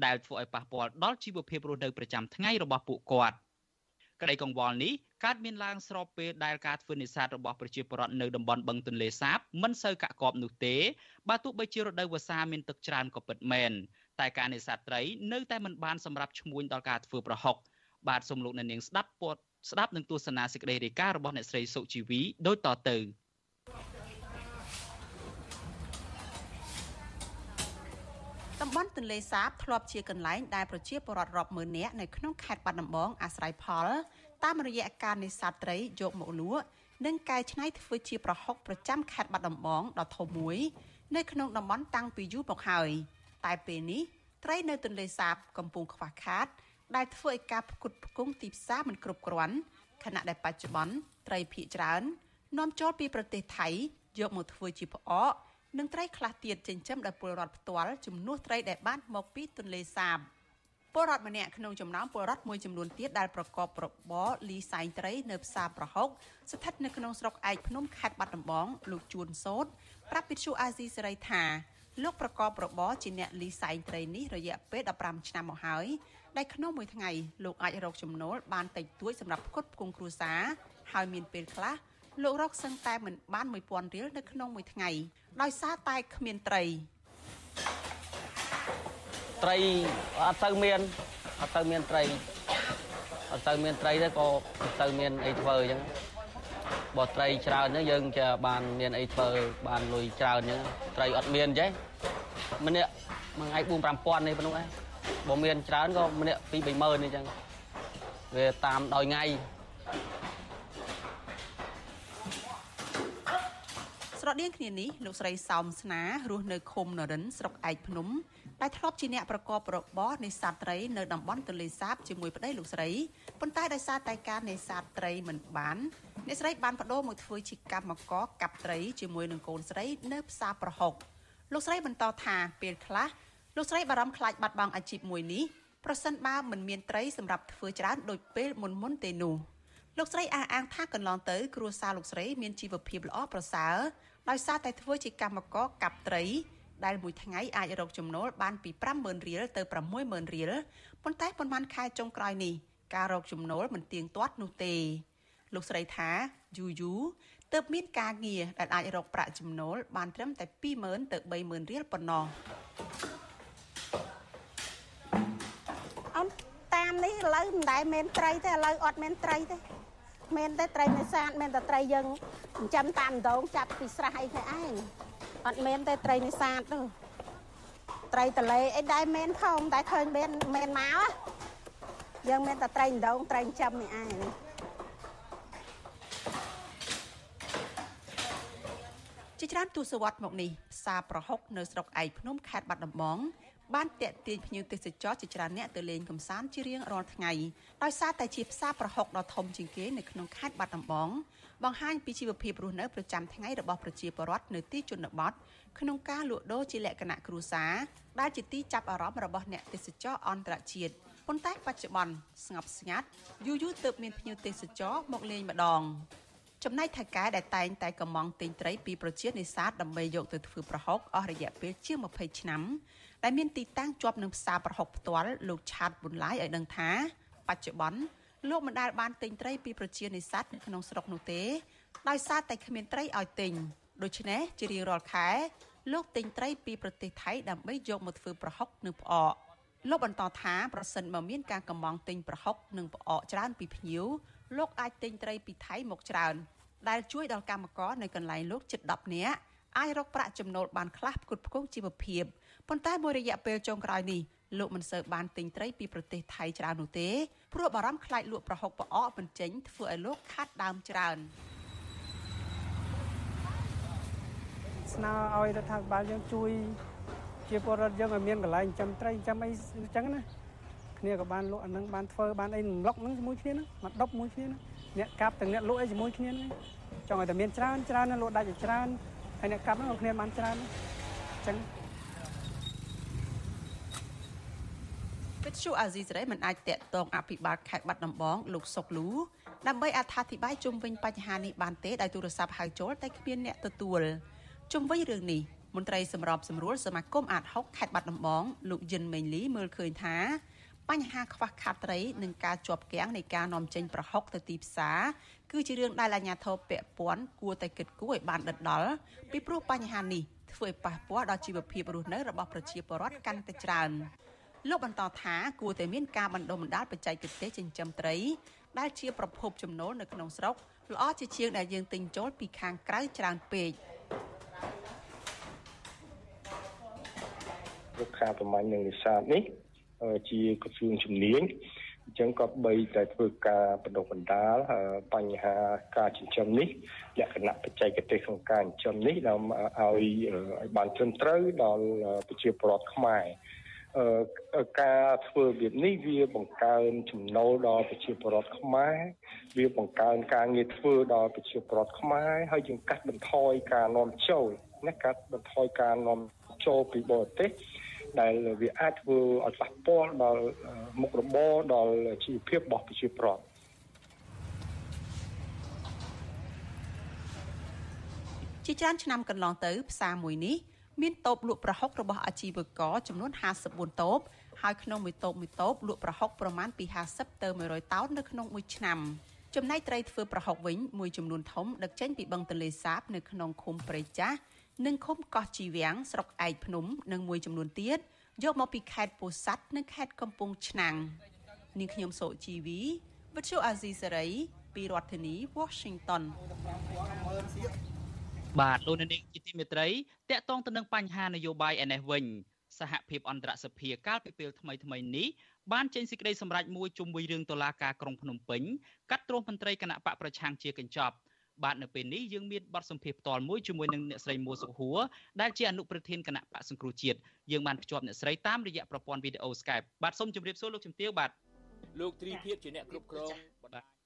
ដែលធ្វើឲ្យប៉ះពាល់ដល់ជីវភាពរស់នៅប្រចាំថ្ងៃរបស់ពួកគាត់ ក្តីកង្វល់នេះកើតមានឡើងស្របពេលដែលការធ្វើនេសាទរបស់ប្រជាពលរដ្ឋនៅតំបន់បឹងទន្លេសាបមិនសូវកាក់កបនោះទេបើទោះបីជារដូវវស្សាមានទឹកច្រើនក៏ពិតមែនតែការនេសាទត្រីនៅតែមិនបានសម្រាប់ឈ្មួញដល់ការធ្វើប្រហុកបាទសូមលោកអ្នកនាងស្ដាប់ពតស្ដាប់នឹងទស្សនាសេចក្តីរាយការណ៍របស់អ្នកស្រីសុជីវីដូចតទៅ បន់ទន្លេសាបធ្លាប់ជាកន្លែងដែលប្រជាពលរដ្ឋរាប់ម៉ឺននាក់នៅក្នុងខេត្តបាត់ដំបងអាស្រ័យផល តាមរយៈការនេសាទត្រីយកមកលក់និងកែច្នៃធ្វើជាប្រហុកប្រចាំខេត្តបាត់ដំបងដ៏ធំមួយ នៅក្នុងតំបន់តាំងពីយូរមកហើយតែពេលនេះត្រីនៅទន្លេសាបកំពុងខ្វះខាត ដែលធ្វើឲ្យការផ្គត់ផ្គង់ទីផ្សារមិនគ្រប់គ្រាន់ខណៈដែលបច្ចុប្បន្នត្រីភាគច្រើននាំចូលពីប្រទេសថៃយកមកធ្វើជាផ្អក និងត្រីខ្លះទៀតចិញ្ចឹមដោយពលរដ្ឋផ្ទាល់ជំនួសត្រីដែលបានមកពីទន្លេសាបពលរដ្ឋម្នាក់ក្នុងចំណោមពលរដ្ឋមួយចំនួនទៀតដែលប្រកបរបរលីសែងត្រីនៅផ្សារប្រហុកស្ថិតនៅក្នុងស្រុកឯកភ្នំខេត្តបាត់ដំបងលោកជួនសោតប្រាប់វិទ្យុអាស៊ីសេរីថាលោកប្រកបរបរជាអ្នកលីសែងត្រីនេះរយៈពេល15ឆ្នាំមកហើយដែលក្នុងមួយថ្ងៃលោកអាចរកចំណូលបានតិចតួចសម្រាប់ផ្គត់ផ្គង់គ្រួសារហើយមានពេលខ្លះលោករកសឹងតែមិនបាន1000រៀលនៅក្នុងមួយថ្ងៃ ដោយសារតែគ្មានត្រីត្រីអត់ទៅមានអត់ទៅមានត្រីអត់ទៅមានត្រីទេក៏ទៅមានអីធ្វើអញ្ចឹងបើត្រីច្រើនហ្នឹងយើងจะបានមានអីធ្វើបានលុយច្រើនអញ្ចឹងត្រីអត់មានចេះម្នាក់មួយថ្ងៃ4 5000នេះប៉ុណ្ណឹងឯងបើមានច្រើនក៏ម្នាក់2 30000អញ្ចឹងវាតាមដោយថ្ងៃ ស្រដៀងគ្នានេះលោកស្រីសោមស្នារស់នៅឃុំនរិនស្រុកឯកភ្នំដែលធ្លាប់ជាអ្នកប្រកបរបរនេសាទត្រីនៅតំបន់ទន្លេសាបជាមួយប្តីលោកស្រីប៉ុន្តែដោយសារតែការនេសាទត្រីមិនបានអ្នកស្រីបានបដូរមកធ្វើជាកម្មករកាប់ត្រីជាមួយនឹងកូនស្រីនៅផ្សារប្រហុកលោកស្រីបន្តថាពេលខ្លះលោកស្រីបារម្ភខ្លាចបាត់បង់អាជីពមួយនេះប្រសិនបើមិនមានត្រីសម្រាប់ធ្វើច្រើនដូចពេលមុនមុនទេនោះលោកស្រីអះអាងថាកន្លងទៅគ្រួសារលោកស្រីមានជីវភាពល្អប្រសើរ ដោយសារតែធ្វើជាកម្មករកាប់ត្រីដែលមួយថ្ងៃអាចរកចំណូលបានពី50000រៀលទៅ60000រៀលប៉ុន្តែប៉ុន្មានខែចុងក្រោយនេះការរកចំណូលមិនទៀងទាត់នោះទេលោកស្រីថាយូយូទើបមានការងារដែលអាចរកប្រាក់ចំណូលបានត្រឹមតែ20000ទៅ30000រៀលប៉ុណ្ណោះអូនតាមនេះឥឡូវមិនដែលមានត្រីទេឥឡូវអត់មានត្រីទេ មានតែត្រីនេសាទមានតែត្រីយើងចិញ្ចឹមតាមដងចាប់ពីស្រះអីគេឯងអត់មានតែត្រីនេសាទទេត្រីតលេអីដែរមានផងតែឃើញមានមានមកយើងមានតែត្រីដងត្រីចិញ្ចឹមនេះឯងជាច្រើនទសវត្សរ៍មកនេះផ្សារប្រហុកនៅស្រុកឯកភ្នំខេត្តបាត់ដំបង បានតាក់ទាញភ្ញៀវទេសចរជាច្រើនអ្នកទៅលេងកម្សាន្តជារៀងរាល់ថ្ងៃដោយសារតែជាផ្សារប្រហុកដ៏ធំជាងគេនៅក្នុងខេត្តបាត់ដំបងបង្ហាញពីជីវភាពរស់នៅប្រចាំថ្ងៃរបស់ប្រជាពលរដ្ឋនៅទីជនបទក្នុងការលក់ដូរជាលក្ខណៈគ្រួសារដែលជាទីចាប់អារម្មណ៍របស់អ្នកទេសចរអន្តរជាតិប៉ុន្តែបច្ចុប្បន្នស្ងប់ស្ងាត់យូរយូរទើបមានភ្ញៀវទេសចរមកលេងម្ដងចំណែកថៃកែដែលតែងតែកំងទិញត្រីពីប្រជានេសាទដើម្បីយកទៅធ្វើប្រហុកអស់រយៈពេលជាង20ឆ្នាំ ដែលមានទីតាំងជាប់នឹងផ្សារប្រហុកផ្ទាល់លោកឆាតប៊ុនឡាយឲ្យដឹងថាបច្ចុប្បន្នលោកមិនដែលបានទិញត្រីពីប្រជានេសាទនៅក្នុងស្រុកនោះទេ ដោយសារតែគ្មានត្រីឲ្យទិញដូច្នេះជារៀងរាល់ខែលោកទិញត្រីពីប្រទេសថៃដើម្បីយកមកធ្វើប្រហុកនិងផ្អកលោកបន្តថាប្រសិនបើមានការកំងទិញប្រហុកនិងផ្អកច្រើនពីភ្ញៀវលោកអាចទិញត្រីពីថៃមកច្រើន ដែលជួយដល់កម្មករនៅកន្លែងលោកជិត10នាក់អាចរកប្រាក់ចំណូលបានខ្លះផ្គត់ផ្គង់ជីវភាព ប៉ុន្តែមួយរយៈពេលចុងក្រោយនេះលោកមិនសូវបានទិញត្រីពីប្រទេសថៃច្រើននោះទេព្រោះបារម្ភខ្លាចលក់ប្រហុកផ្អកមិនចេញធ្វើឲ្យលោកខាត់ដើមច្រើនស្នើឲ្យរដ្ឋាភិបាលយើងជួយ ជាពលរដ្ឋយើងឲ្យមានកន្លែងចិញ្ចឹមត្រីចិញ្ចឹមអីអញ្ចឹងណាគ្នាក៏បានលក់អានឹងបានធ្វើបានអីរំលឹកនឹងជាមួយគ្នាហ្នឹងមកដប់មួយគ្នាហ្នឹងអ្នកកាប់ទាំងអ្នកលក់អីជាមួយគ្នាហ្នឹងចង់ឲ្យតែមានច្រើនច្រើនលក់ដាច់ឲ្យច្រើនហើយអ្នកកាប់ហ្នឹងក៏គ្នាបានច្រើនអញ្ចឹង វិទ្យុអាស៊ីសេរីមិនអាចតាក់ទងអភិបាលខេត្តបាត់ដំបងលោកសុកលូដើម្បីអត្ថាធិប្បាយជុំវិញបញ្ហានេះបានទេដោយទូរស័ព្ទហៅចូលតែគ្មានអ្នកទទួលជុំវិញរឿងនេះមន្ត្រីសម្របសម្រួលសមាគមអាត6ខេត្តបាត់ដំបងលោកយិនមេងលីមើលឃើញថាបញ្ហាខ្វះខាតត្រីនិងការជាប់គាំងនៃការនាំចេញប្រហុកទៅទីផ្សារគឺជារឿងដែលអាជ្ញាធរពាក់ព័ន្ធគួរតែគិតគូរឲ្យបានដិតដល់ពីព្រោះបញ្ហានេះធ្វើឲ្យប៉ះពាល់ដល់ជីវភាពរស់នៅរបស់ប្រជាពលរដ្ឋកាន់តែច្រើន លោកបន្តថាគួរតែមានការបណ្ដុះបណ្ដាលបច្ចេកទេសចិញ្ចឹមត្រី ដែលជាប្រភពចំណូលនៅក្នុងស្រុកល្អជាជាងដែលយើងទិញចូលពីខាងក្រៅច្រើនពេករុក្ខាប្រមាញ់និងនេសាទនេះជាក្រសួងជំនាញអញ្ចឹងក៏បីតែធ្វើការបណ្ដុះបណ្ដាលបញ្ហាការចិញ្ចឹមនេះលក្ខណៈបច្ចេកទេសក្នុងការចិញ្ចឹមនេះដើម្បីឲ្យឲ្យបានត្រឹមត្រូវដល់ប្រជាពលរដ្ឋខ្មែរ ការធ្វើរបៀបនេះវាបង្កើនចំណូលដល់ប្រជាពលរដ្ឋខ្មែរវាបង្កើនការងារធ្វើដល់ប្រជាពលរដ្ឋខ្មែរហើយយើងកាត់បន្ថយការនាំចូលណាកាត់បន្ថយការនាំចូលពីបរទេសដែលវាអាចធ្វើឲ្យប៉ះពាល់ដល់មុខរបរដល់ជីវភាពរបស់ប្រជាពលរដ្ឋជាច្រើនឆ្នាំកន្លងទៅផ្សារមួយនេះ មានតូបលក់ប្រហុករបស់អាជីវករចំនួន54តូបហើយក្នុងមួយតូបមួយតូបលក់ប្រហុកប្រមាណពី50ទៅ100តោននៅក្នុងមួយឆ្នាំចំណែកត្រីធ្វើប្រហុកវិញមួយចំនួនធំដឹកចេញពីបឹងទន្លេសាបនៅក្នុងឃុំព្រៃចាស់និងឃុំកោះជីវាំងស្រុកឯកភ្នំនិងមួយចំនួនទៀតយកមកពីខេត្តពោធិ៍សាត់និងខេត្តកំពង់ឆ្នាំងនាងខ្ញុំសូជីវីវិទ្យុអាស៊ីសេរីពីរដ្ឋធានី Washington បាទលោកនាងជាទីមេត្រីតកតងទៅនឹងបញ្ហានយោបាយឯនេះវិញសហភាពអន្តរសភាកាលពីពេលថ្មីថ្មីនេះបានចេញសេចក្តីសម្រេចមួយជុំវិញរឿងតុលាការក្រុងភ្នំពេញកាត់ទ្រោះមន្ត្រីគណៈបកប្រឆាំងជាកញ្ចប់បាទនៅពេលនេះយើងមានបទសម្ភាសផ្ទាល់មួយជាមួយនឹងអ្នកស្រីមួសុខួរដែលជាអនុប្រធានគណៈបកសង្គ្រោះជាតិយើងបានភ្ជាប់អ្នកស្រីតាមរយៈប្រព័ន្ធវីដេអូ Skype បាទសូមជម្រាបសួរលោកជំទាវបាទលោកទ្រីភិបជាអ្នកគ្រប់គ្រងបាទ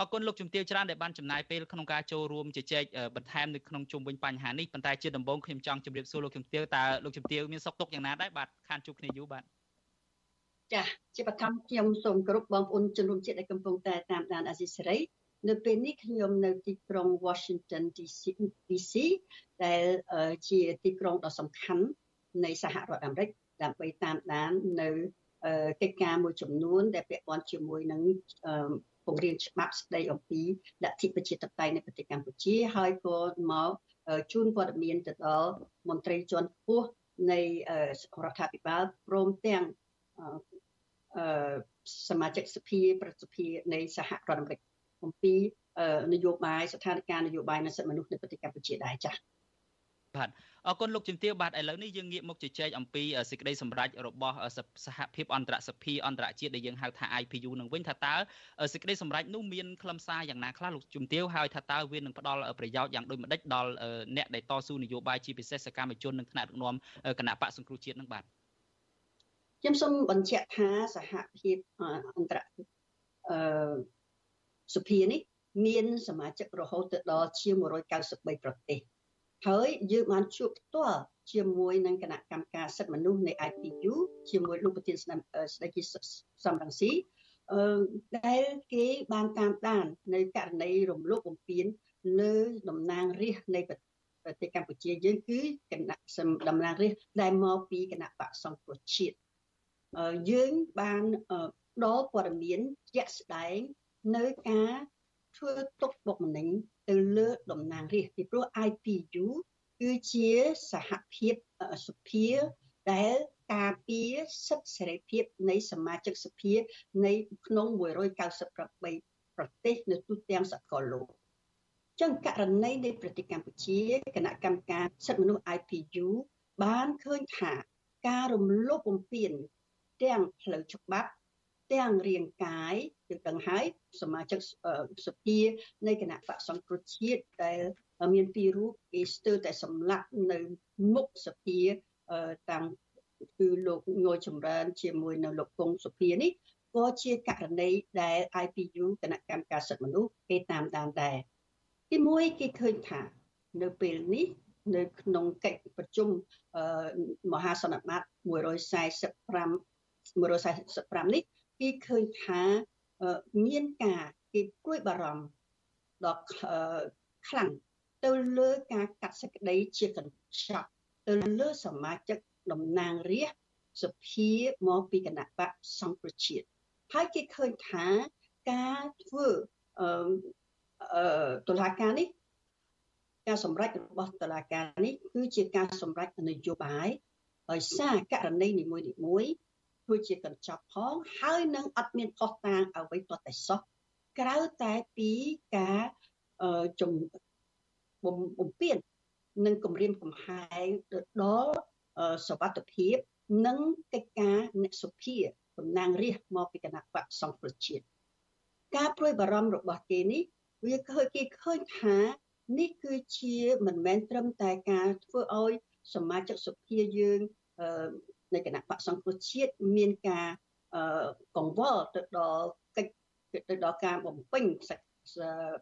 អរគុណលោកជំទាវច្រើនដែលបានចំណាយពេលក្នុងការចូលរួមជជែកបន្ថែមនៅក្នុងជុំវិញបញ្ហានេះប៉ុន្តែជាដំបូងខ្ញុំចង់ជម្រាបសួរលោកជំទាវតើលោកជំទាវមានសុខទុក្ខយ៉ាងណាដែរបាទខានជួបគ្នាយូរបាទចាជាបឋមខ្ញុំសូមគោរពបងប្អូនជនរួមជាតិដែលកំពុងតែតាមដានអាស៊ីសេរីនៅពេលនេះខ្ញុំនៅទីក្រុង Washington DC ដែលជាទីក្រុងដ៏សំខាន់នៃសហរដ្ឋអាមេរិកដើម្បីតាមដាននៅកិច្ចការមួយចំនួន ដែលពាក់ព័ន្ធជាមួយនឹង ពង្រៀនច្បាប់ស្ដីអំពីលទ្ធិប្រជាធិបតេយ្យនៅប្រទេសកម្ពុជាហើយក៏មកជូនព័ត៌មានទៅដល់មន្ត្រីជាន់ខ្ពស់នៃរដ្ឋាភិបាលព្រមទាំងសមាជិកសភាប្រសិទ្ធិនៃសហរដ្ឋអាមេរិកអំពីនយោបាយស្ថានភាពនយោបាយនិងសិទ្ធិមនុស្សនៅប្រទេសកម្ពុជាដែរចា៎ បាទអរគុណលោកជំទាវបាទឥឡូវនេះយើងងាកមកជជែកអំពីសេចក្តីសម្រេចរបស់សហភាពអន្តរសភាអន្តរជាតិដែលយើងហៅថា IPU នឹងវិញថាតើសេចក្តីសម្រេចនោះមានខ្លឹមសារយ៉ាងណាខ្លះលោកជំទាវហើយថាតើវានឹងផ្ដល់ប្រយោជន៍យ៉ាងដូចម្តេចដល់អ្នកដែលតស៊ូនយោបាយជាពិសេសសកម្មជននិងថ្នាក់ដឹកនាំគណៈបកសង្គ្រោះជាតិនឹងបាទខ្ញុំសូមបញ្ជាក់ថាសហភាពអន្តរអឺសភានេះមានសមាជិករហូតទៅដល់ជាង193ប្រទេស ហើយយើងបានជួបផ្ទាល់ជាមួយនឹងគណៈកម្មការសិទ្ធិមនុស្សនៃ IPU ជាមួយលោកប្រធានស្ដីទីសំរងស៊ីអឺដែលគេបានតាមដាន នៅករណីរំលោភបំពានលើតំណាងរាស្ត្រនៃប្រទេសកម្ពុជាយើងគឺគណៈតំណាងរាស្ត្រដែលមកពីគណៈបកសង្គ្រោះជាតិយើងបានដល់ព័ត៌មានជាក់ស្ដែងនៅការធ្វើទុកបុកម្នេញ ទៅលើតំណាងរាស្ត្រពីព្រោះ IPU គឺជាសហភាពសុភាដែលការពារសិទ្ធិសេរីភាពនៃសមាជិកសភានៃក្នុង198ប្រទេសនៅទូទាំងសកលលោកចឹងករណីនៃប្រទេសកម្ពុជាគណៈកម្មការសិទ្ធិមនុស្ស IPU បានឃើញថាការរំលោភបំពានទាំងផ្លូវច្បាប់ ទាំងរាងកាយយើងដឹងហើយសមាជិកសភានៃគណៈបកសង្គ្រោះជាតិដែលមានពីររូបគេស្ទើរតែសម្លាប់នៅមុខសភាតាំងគឺលោកងយចម្រើន ជាមួយនៅលោកកុងសុភានេះក៏ជាករណីដែល IPU គណៈកម្មការសិទ្ធិមនុស្សគេតាមដានដែរទីមួយគេឃើញថានៅពេលនេះនៅក្នុងកិច្ចប្រជុំមហាសន្និបាត145 145នេះ គេឃើញថាមានការគេព្រួយបារម្ភដល់ខ្លាំងទៅលើការកាត់សេចក្តីជាកញ្ចក់ទៅលើសមាជិកតំណាងរាស្ត្រសភាមកពីគណៈបកសង្គ្រោះជាតិហើយគេឃើញថាការធ្វើអឺតុលាការនេះការសម្រេចរបស់តុលាការនេះគឺជាការសម្រេចនយោបាយដោយសារករណីនីមួយៗ ធ្វើជាកញ្ចប់ផងហើយនឹងអត់មានផុសតាងអ្វីតតែសោះក្រៅតែពីការជំបំពេញនិងគម្រាមកំហែងដល់សវត្ថភាព និងកិច្ចការអ្នកសុភាតំណាងរាស្ត្រមកពីគណៈបកសង្គ្រោះជាតិការព្រួយបារម្ភរបស់គេនេះវាឃើញគេឃើញថានេះគឺជាមិនមែនត្រឹមតែការធ្វើឲ្យសមាជិកសភាយើង នៃគណៈបកសង្គ្រោះជាតិមានការកង្វល់ទៅដល់កិច្ចទៅដល់ការបំពេញ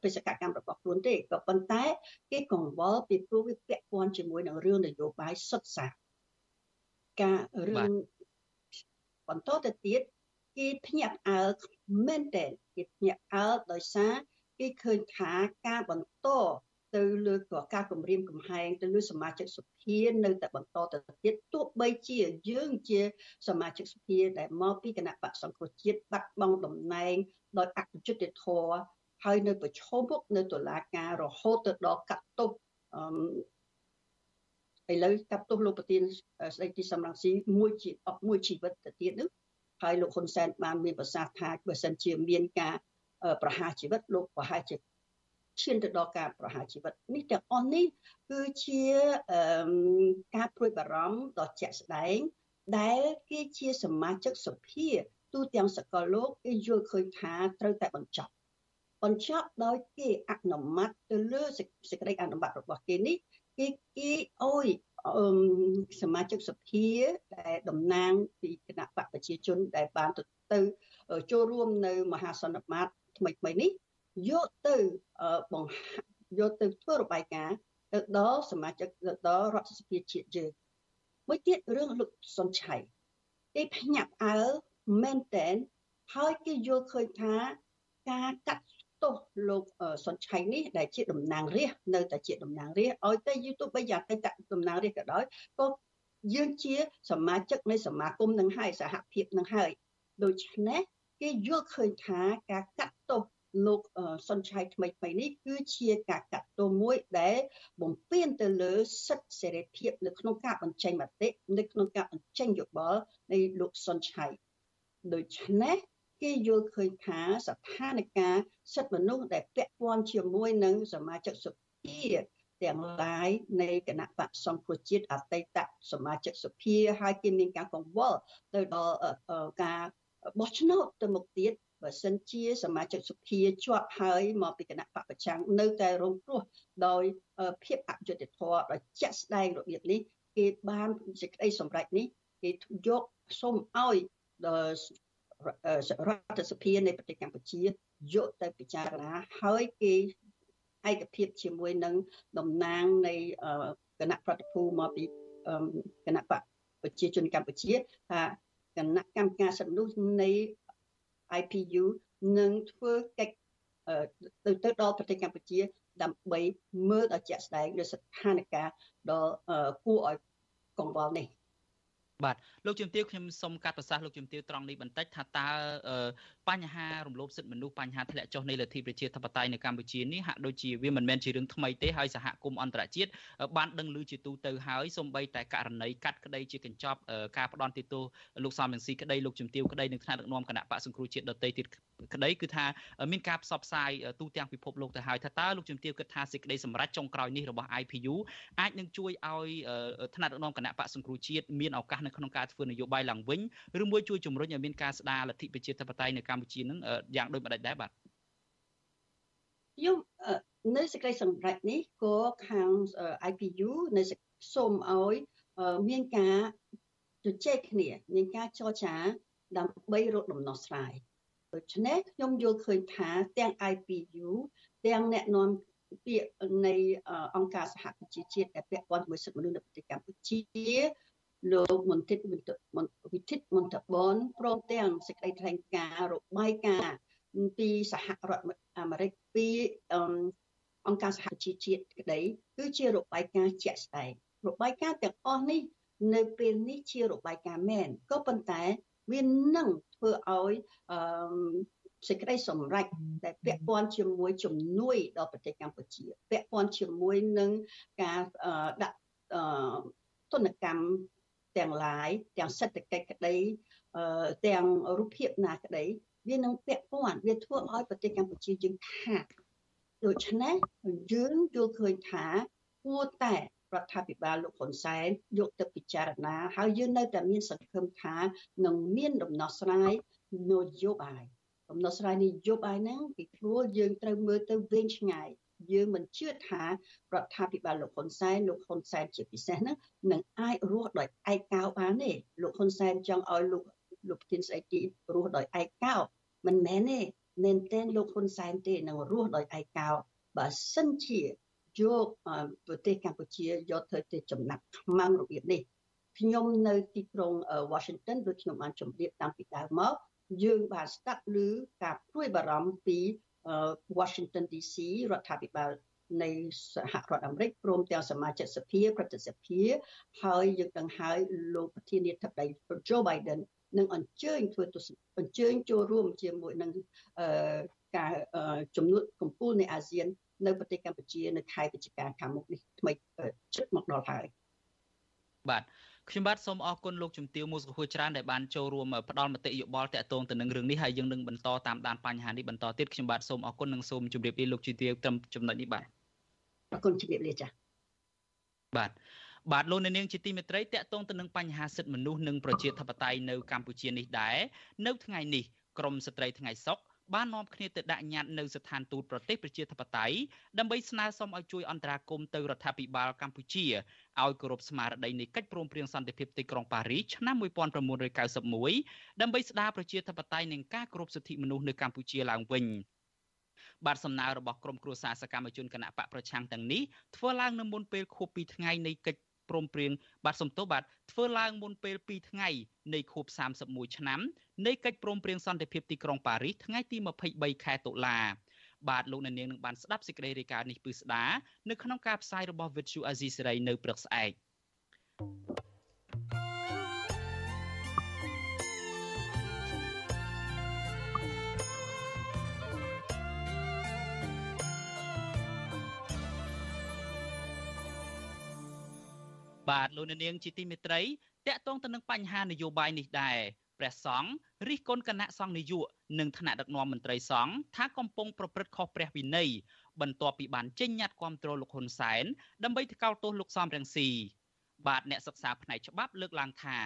បេសកកម្មរបស់ខ្លួនទេក៏ប៉ុន្តែគេកង្វល់ពីព្រោះវាពាក់ព័ន្ធជាមួយនឹងរឿងនយោបាយសុទ្ធសាធការរឿងបន្តទៅទៀតគេភ្ញាក់ផ្អើលមែនតើគេភ្ញាក់ផ្អើលដោយសារគេឃើញថាការបន្ត ទៅលើការគម្រាមកំហែងទៅលើសមាជិកសភានៅតែបន្តទៅទៀតទោះបីជាយើងជាសមាជិកសភាដែលមកពីគណៈបកសង្គ្រោះជាតិបាត់បង់តំណែងដោយអយុត្តិធម៌ហើយនៅប្រឈមមុខនៅតុលាការរហូតទៅដល់កាត់ទោសអឺឥឡូវកាត់ទោសលោកប្រធានស្ដីទីសំរងស៊ីមួយជីអស់មួយជីវិតទៅទៀតនោះហើយលោកហ៊ុនសែនបានមានប្រសាសន៍ថាបើសិនជាមានការប្រហារជីវិតលោកប្រហែលជា ឈានទៅដល់ការប្រហារជីវិតនេះទាំងអស់នេះគឺជាការព្រួយបារម្ភដ៏ជាក់ស្ដែង ដែលគេជាសមាជិកសភាទូទាំងសកលលោកគេយល់ឃើញថាត្រូវតែបញ្ចប់បញ្ចប់ដោយគេអនុម័តទៅលើសេចក្តីអនុម័តរបស់គេនេះគេគេអុយសមាជិកសភាដែលតំណាងពីគណៈបកប្រជាជនដែលបានទៅទៅចូលរួមនៅមហាសន្និបាតថ្មីថ្មីនេះ យកទៅបង្យកទៅធ្វើរបាយការណ៍ទៅដល់សមាជិកទៅដល់រដ្ឋសភាជាតិយើងមួយទៀតរឿងលោកសុនឆៃគេភ្ញាក់ផ្អើលមែនតែនហើយគេយល់ឃើញថាការកាត់ទោសលោកសុនឆៃនេះដែលជាតំណាងរាស្ត្រនៅតែជាតំណាងរាស្ត្រឲ្យទៅយូទូបបីយ៉ាងទៅតំណាងរាស្ត្រក៏ដោយក៏យើងជា សមាជិកនៃសមាគមនឹងហើយសហភាពនឹងហើយដូច្នេះគេយល់ឃើញថាការកាត់ទោស លោកសុនឆៃថ្មីថ្មីនេះគឺជាការកាត់ទោសមួយដែលបំពេញទៅលើសិទ្ធិសេរីភាពនៅក្នុងការបញ្ចេញមតិនៅក្នុងការបញ្ចេញយោបល់នៃលោកសុនឆៃដូច្នេះគេយល់ឃើញថាស្ថានភាពសិទ្ធិមនុស្សដែលពាក់ព័ន្ធជាមួយនឹងសមាជិកសភាទាំងឡាយនៃគណៈបកសង្គ្រោះជាតិអតីតសមាជិកសភាហើយគេមានការកង្វល់ទៅដល់ការបោះឆ្នោតទៅមុខទៀត បើសិនជាសមាជិកសភាជាប់ហើយមកពីគណៈបកប្រឆាំងនៅតែរងគ្រោះដោយភាពអយុត្តិធម៌ដោយជាក់ស្ដែងរបៀបនេះគេបានសេចក្តីសម្រេចនេះគេយកសូមឲ្យរដ្ឋសភានៃប្រទេសកម្ពុជាយកទៅពិចារណាហើយគេឯកភាពជាមួយនឹងតំណាងនៃគណៈប្រតិភូមកពីគណៈបកប្រជាជនកម្ពុជាថាគណៈកម្មការសិទ្ធិមនុស្សនៃ IPU នឹងធ្វើកិច្ចទៅទៅដល់ប្រទេសកម្ពុជាដើម្បីមើលដល់ជាក់ស្ដែងលើស្ថានភាពដ៏គួរឲ្យកង្វល់នេះ បាទលោកជំទាវខ្ញុំសូមកាត់ប្រសាសន៍លោកជំទាវត្រង់នេះបន្តិចថាតើបបញ្ហារំលោភសិទ្ធិមនុស្សបញ្ហាធ្លាក់ចុះនៃលទ្ធិប្រជាធិបតេយ្យនៅកម្ពុជានេះហាក់ដូចជាវាមិនមែនជារឿងថ្មីទេហើយសហគមន៍អន្តរជាតិបានដឹងឮជាទូទៅហើយសូម្បីតែករណីកាត់ក្តីជាកញ្ចប់ការផ្ដន់ទោសលោកសំរងស៊ីក្តីលោកជំទាវក្តីនិងថ្នាក់ដឹកនាំគណៈបកសង្គ្រោះជាតិដទៃទៀតក្តីគឺថាមានការផ្សព្វផ្សាយទូទាំងពិភពលោកទៅហើយថាតើលោកជំទាវគិតថាសេចក្តីសម្រេចចុងក្រោយនេះរបស់ IPU អាចនឹងជួយឲ្យថ្នាក់ដឹកនាំគណៈបកសង្គ្រោះជាតិមានឱកាសនៅក្នុងការធ្វើនយោបាយឡើងវិញឬមួយជួយជំរុញឲ្យមានការស្ដារលទ្ធិប្រជាធិបតេយ្យនៅកម្ពុជានឹងយ៉ាងដូចម្តេចដែរបាទខ្ញុំនៅសេចក្តីសម្រេចនេះក៏ខាង IPU នៅសូមឲ្យមានការជជែកគ្នាមានការចរចាដើម្បីរកដំណោះស្រាយដូច្នេះខ្ញុំយល់ឃើញថាទាំង IPU ទាំងអ្នកនាំពាក្យនៃអង្គការសហប្រជាជាតិដែលពាក់ព័ន្ធជាមួយសិទ្ធិមនុស្សនៅប្រទេសកម្ពុជា លោកមន្ត្រីវិទិតមន្តបនព្រមទាំងសេចក្តីថ្លែងការណ៍របាយការណ៍ពីសហរដ្ឋអាមេរិកពីអង្គការសហជីវជាតិក្តីគឺជារបាយការណ៍ជាក់ស្ដែងរបាយការណ៍ទាំងអស់នេះនៅពេលនេះជារបាយការណ៍មែនក៏ប៉ុន្តែវានឹងធ្វើឲ្យអឺសេចក្តីសម្រេចដែលពាក់ព័ន្ធជាមួយជំនួយដល់ប្រទេសកម្ពុជាពាក់ព័ន្ធជាមួយនឹងការដាក់ទនកម្ម ទាំងឡាយទាំងសេដ្ឋកិច្ចក្តីទាំងរូបភាពណាក្តីវានឹងពាក់ព័ន្ធវាធ្វើឲ្យប្រទេសកម្ពុជាយើងខាតដូច្នេះយើងយល់ឃើញថាគួរតែរដ្ឋាភិបាលលោកហ៊ុនសែនយកទៅពិចារណា ហើយយើងនៅតែមានសង្ឃឹមថានឹងមានដំណោះស្រាយនយោបាយដំណោះស្រាយនយោបាយហ្នឹងពីព្រោះយើងត្រូវមើលទៅវែងឆ្ងាយ យើងមិនជឿថារដ្ឋាភិបាលលោកហ៊ុនសែនលោកហ៊ុនសែនជាពិសេសហ្នឹងនឹងអាចរស់ដោយឯកោបានទេលោកហ៊ុនសែនចង់ឲ្យលោកលោកប្រធានស្ដីទីរស់ដោយឯកោមិនមែនទេមែនទែនលោកហ៊ុនសែនទេនឹងរស់ដោយឯកោបើសិនជាយកប្រទេសកម្ពុជាយកទៅទៅចំណាត់ខ្មាំងរបៀបនេះខ្ញុំនៅទីក្រុង Washington ដូចខ្ញុំបានជម្រាបតាំងពីដើមមកយើងបានស្ដាប់ឮការព្រួយបារម្ភពី Washington DC រដ្ឋាភិបាលនៃសហរដ្ឋអាមេរិកព្រមទាំងសមាជិកសភាប្រតិសភាហើយយើងដឹងហើយលោកប្រធានាធិបតី Joe Biden នឹងអញ្ជើញធ្វើទស្សនអញ្ជើញចូលរួមជាមួយនឹងការជំនួតកម្ពុជានៃអាស៊ាននៅប្រទេសកម្ពុជានៅខែវិច្ឆិកាខាងមុខនេះថ្មីជិតមកដល់ហើយបាទ ខ្ញុំបាទសូមអរគុណលោកជំទាវមូសុខួរច្រើនដែលបានចូលរួមផ្ដល់មតិយោបល់តាក់ទងទៅនឹងរឿងនេះហើយយើងនឹងបន្តតាមដានបញ្ហានេះបន្តទៀតខ្ញុំបាទសូមអរគុណនិងសូមជម្រាបលាលោកជំទាវត្រឹមចំណុចនេះបាទអរគុណជម្រាបលាចា៎បាទបាទលោកអ្នកនាងជាទីមេត្រីតកតងទៅនឹងបញ្ហាសិទ្ធិមនុស្សនិងប្រជាធិបតេយ្យនៅកម្ពុជានេះដែរនៅថ្ងៃនេះក្រមស្ត្រីថ្ងៃសុក បាននាំគ្នាទៅដាក់ញត្តិនៅស្ថានទូតប្រទេសប្រជាធិបតេយ្យដើម្បីស្នើសុំឲ្យជួយអន្តរាគមន៍ទៅរដ្ឋាភិបាលកម្ពុជាឲ្យគោរពស្មារតីនៃកិច្ចព្រមព្រៀងសន្តិភាពទីក្រុងប៉ារីសឆ្នាំ1991ដើម្បីស្ដារប្រជាធិបតេយ្យនិងការគោរពសិទ្ធិមនុស្សនៅកម្ពុជាឡើងវិញបាទសំណើរបស់ក្រមគ្រួសារសកម្មជនគណៈបកប្រឆាំងទាំងនេះធ្វើឡើងនៅមុនពេលខួប2ថ្ងៃនៃកិច្ចព្រមព្រៀងបាទសំទោសបាទធ្វើឡើងមុនពេល2ថ្ងៃនៃខួប31ឆ្នាំ នៃកិច្ចព្រមព្រៀងសន្តិភាពទីក្រុងប៉ារីសថ្ងៃទី23ខែតុលាបាទលោកអ្នកនាងនឹងបានស្ដាប់សេចក្តីរាយការណ៍នេះពឺស្ដានៅក្នុងការផ្សាយរបស់ Vuthu Azizi Serai នៅព្រឹកស្អែកបាទលោកនាងជាទីមេត្រីតកតងទៅនឹងបញ្ហានយោបាយនេះដែរ ព្រះសង្ឃរិះគន់គណៈសង្ឃនាយកនិងថ្នាក់ដឹកនាំមន្ត្រីសង្ឃថាកំពុងប្រព្រឹត្តខុសព្រះវិន័យបន្ទាប់ពីបានចេញញត្តិគាំទ្រលោកហ៊ុនសែនដើម្បីថ្កោលទោសលោកសំរងស៊ីបាទអ្នកសិក្សាផ្នែកច្បាប់លើកឡើងថា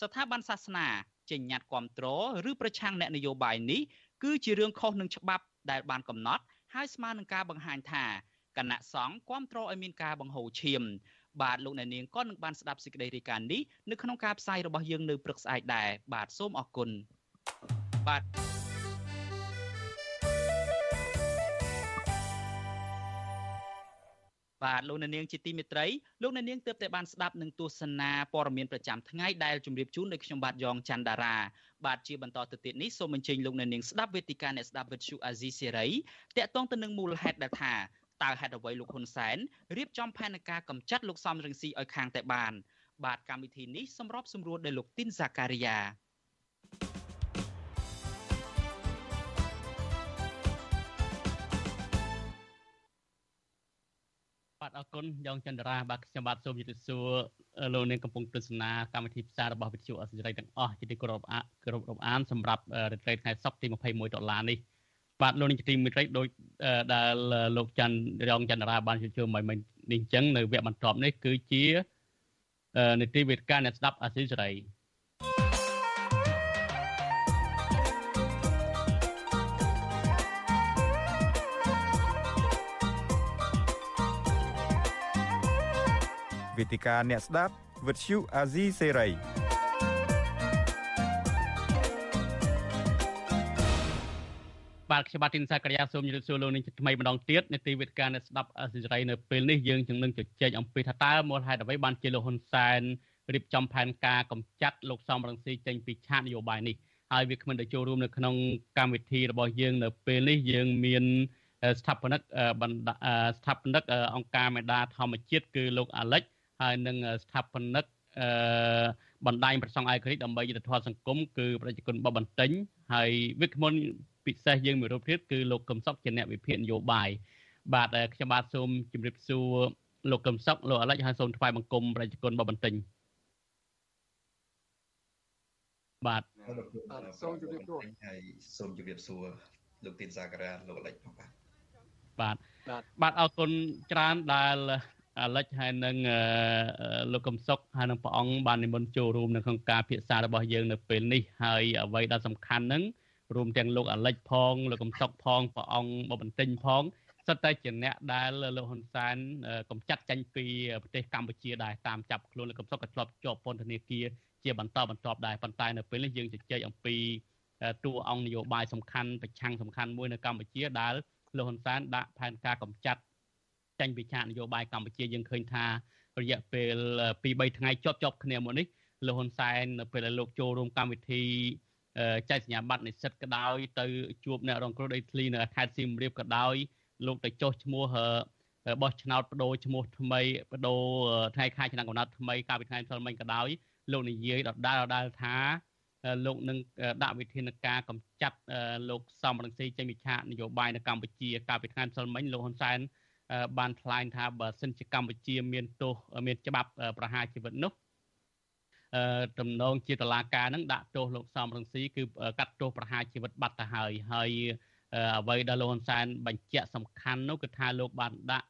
ស្ថាប័នសាសនាចេញញត្តិគាំទ្រឬប្រឆាំងអ្នកនយោបាយនេះគឺជារឿងខុសនឹងច្បាប់ដែលបានកំណត់ហើយស្មើនឹងការបង្ហាញថាគណៈសង្ឃគាំទ្រឲ្យមានការបង្ហូរឈាម បាទលោកអ្នកនាងក៏នឹងបានស្ដាប់សេចក្តីរាយការណ៍នេះនៅក្នុងការផ្សាយរបស់យើងនៅព្រឹកស្អែកដែរបាទសូមអរគុណបាទបាទលោកអ្នកនាងជាទីមេត្រីលោកអ្នកនាងទើបតែបានស្ដាប់នឹងទស្សនាព័ត៌មានប្រចាំថ្ងៃដែលជម្រាបជូនដោយខ្ញុំបាទយ៉ងច័ន្ទដារាបាទជាបន្តទៅទៀតនេះសូមអញ្ជើញលោកអ្នកនាងស្ដាប់វេទិកាអ្នកស្ដាប់វិទ្យុអាស៊ីសេរីតាក់ទងទៅនឹងមូលហេតុដែលថា តើហេតុអ្វីលោកហ៊ុនសែនរៀបចំផែនការកម្ចាត់លោកសំរងស៊ីឲ្យខាងតែបាន បាទកម្មវិធីនេះសម្របសម្រួលដោយលោកទីនសាការីយ៉ាបាទអរគុណយ៉ាងចន្ទរាបាទខ្ញុំបាទសូមជម្រាបសួរលោកនាងកំពុងទស្សនាកម្មវិធីផ្សាយរបស់វិទ្យុអសិរ័យទាំងអស់ជាទីគោរពគោរពរាប់អានសម្រាប់រយៈថ្ងៃសុក្រទី21ដុល្លារនេះ។ បាទលោកនាងជាទីមេត្រីដោយដែលលោកច័ន្ទរងចន្ទរាបានជួបជុំមកមិញនេះអញ្ចឹងនៅវគ្គបន្ទាប់នេះគឺជានីតិវេទិកាអ្នកស្ដាប់អសិរ័យវេទិកាអ្នកស្ដាប់វិទ្យុអាស៊ីសេរី បាទខ្ញុំបាទទីនសាករិយាសូមជម្រាបសួរលោកនាងថ្មីម្ដងទៀតនៅទីវេទិកាអ្នកស្ដាប់អាស៊ីសេរីនៅពេលនេះយើងនឹងនឹងជជែកអំពីថាតើមូលហេតុអ្វីបានជាលោកហ៊ុនសែនរៀបចំផែនការកម្ចាត់លោកសំរងស៊ីចេញពីឆាកនយោបាយនេះហើយវាគ្មិនទៅចូលរួមនៅក្នុងកម្មវិធីរបស់យើងនៅពេលនេះយើងមានស្ថាបនិកស្ថាបនិកអង្គការមេដាធម្មជាតិគឺលោកអាលិចហើយនឹងស្ថាបនិកអឺបណ្ដាញប្រសង់អៃក្រិចដើម្បីយុទ្ធធម៌សង្គមគឺប្រជាជនបបបន្ទិញ ហើយវិក្កមុនពិសេសយើងមួយរូបទៀតគឺលោកកឹមសុខជាអ្នកវិភាគនយោបាយបាទខ្ញុំបាទសូមជម្រាបសួរលោកកឹមសុខលោកអាលិចហើយសូមថ្វាយបង្គំប្រជាជនបបបន្ទិញបាទសូមជម្រាបសួរហើយសូមជម្រាបសួរលោកទីនសាការាលោកអាលិចផងបាទបាទបាទអរគុណច្រើនដែល អាលិចហើយនឹងលោកកំសុកហើយនឹងព្រះអង្គបាននិមន្តចូលរួមនៅក្នុងការពិភាក្សារបស់យើងនៅពេលនេះហើយអ្វីដែលសំខាន់នឹងរួមទាំងលោកអាលិចផងលោកកំសុកផងព្រះអង្គបបន្ទិញផងសិតតែជាអ្នកដែលលោកហ៊ុនសែនកំចាត់ចាញ់ពីប្រទេសកម្ពុជាដែរតាមចាប់ខ្លួនលោកកំសុកក៏ធ្លាប់ជាប់ពន្ធនាគារជាបន្តបន្ទាប់ដែរប៉ុន្តែនៅពេលនេះយើងជជែកអំពីតួអង្គនយោបាយសំខាន់ប្រឆាំងសំខាន់មួយនៅកម្ពុជាដែលលោកហ៊ុនសែនដាក់ផែនការកម្ចាត់ ចេញពីឆាកនយោបាយកម្ពុជាយើងឃើញថារយៈពេល2 3ថ្ងៃជាប់ជាប់គ្នាមកនេះលោកហ៊ុនសែននៅពេលដែលលោកចូលរួមកម្មវិធីចែកសញ្ញាបត្រនិស្សិតក៏ដោយទៅជួបអ្នករងគ្រោះដីធ្លីនៅខេត្តសៀមរាបក៏ដោយលោកទៅចុះឈ្មោះបោះឆ្នោតបដូរឈ្មោះថ្មីបដូរថ្ងៃខែឆ្នាំកំណត់ថ្មីកាលពីថ្ងៃម្សិលមិញក៏ដោយលោកនិយាយដដែលដដែលថាលោកនឹងដាក់វិធានការកម្ចាត់លោកសំរងស៊ីចេញពីឆាកនយោបាយនៅកម្ពុជាកាលពីថ្ងៃម្សិលមិញលោកហ៊ុនសែន បានថ្លែងថាបើសិនជាកម្ពុជា មានទោសមានច្បាប់ប្រហារជីវិតនោះអឺតំណងជាតឡាការនឹងដាក់ទោសលោកសំរងស៊ីគឺកាត់ទោសប្រហារជីវិតបាត់ទៅហើយហើយអ្វីដែលលោកហ៊ុនសែនបញ្ជាក់សំខាន់នោះគឺថាលោកបានដាក់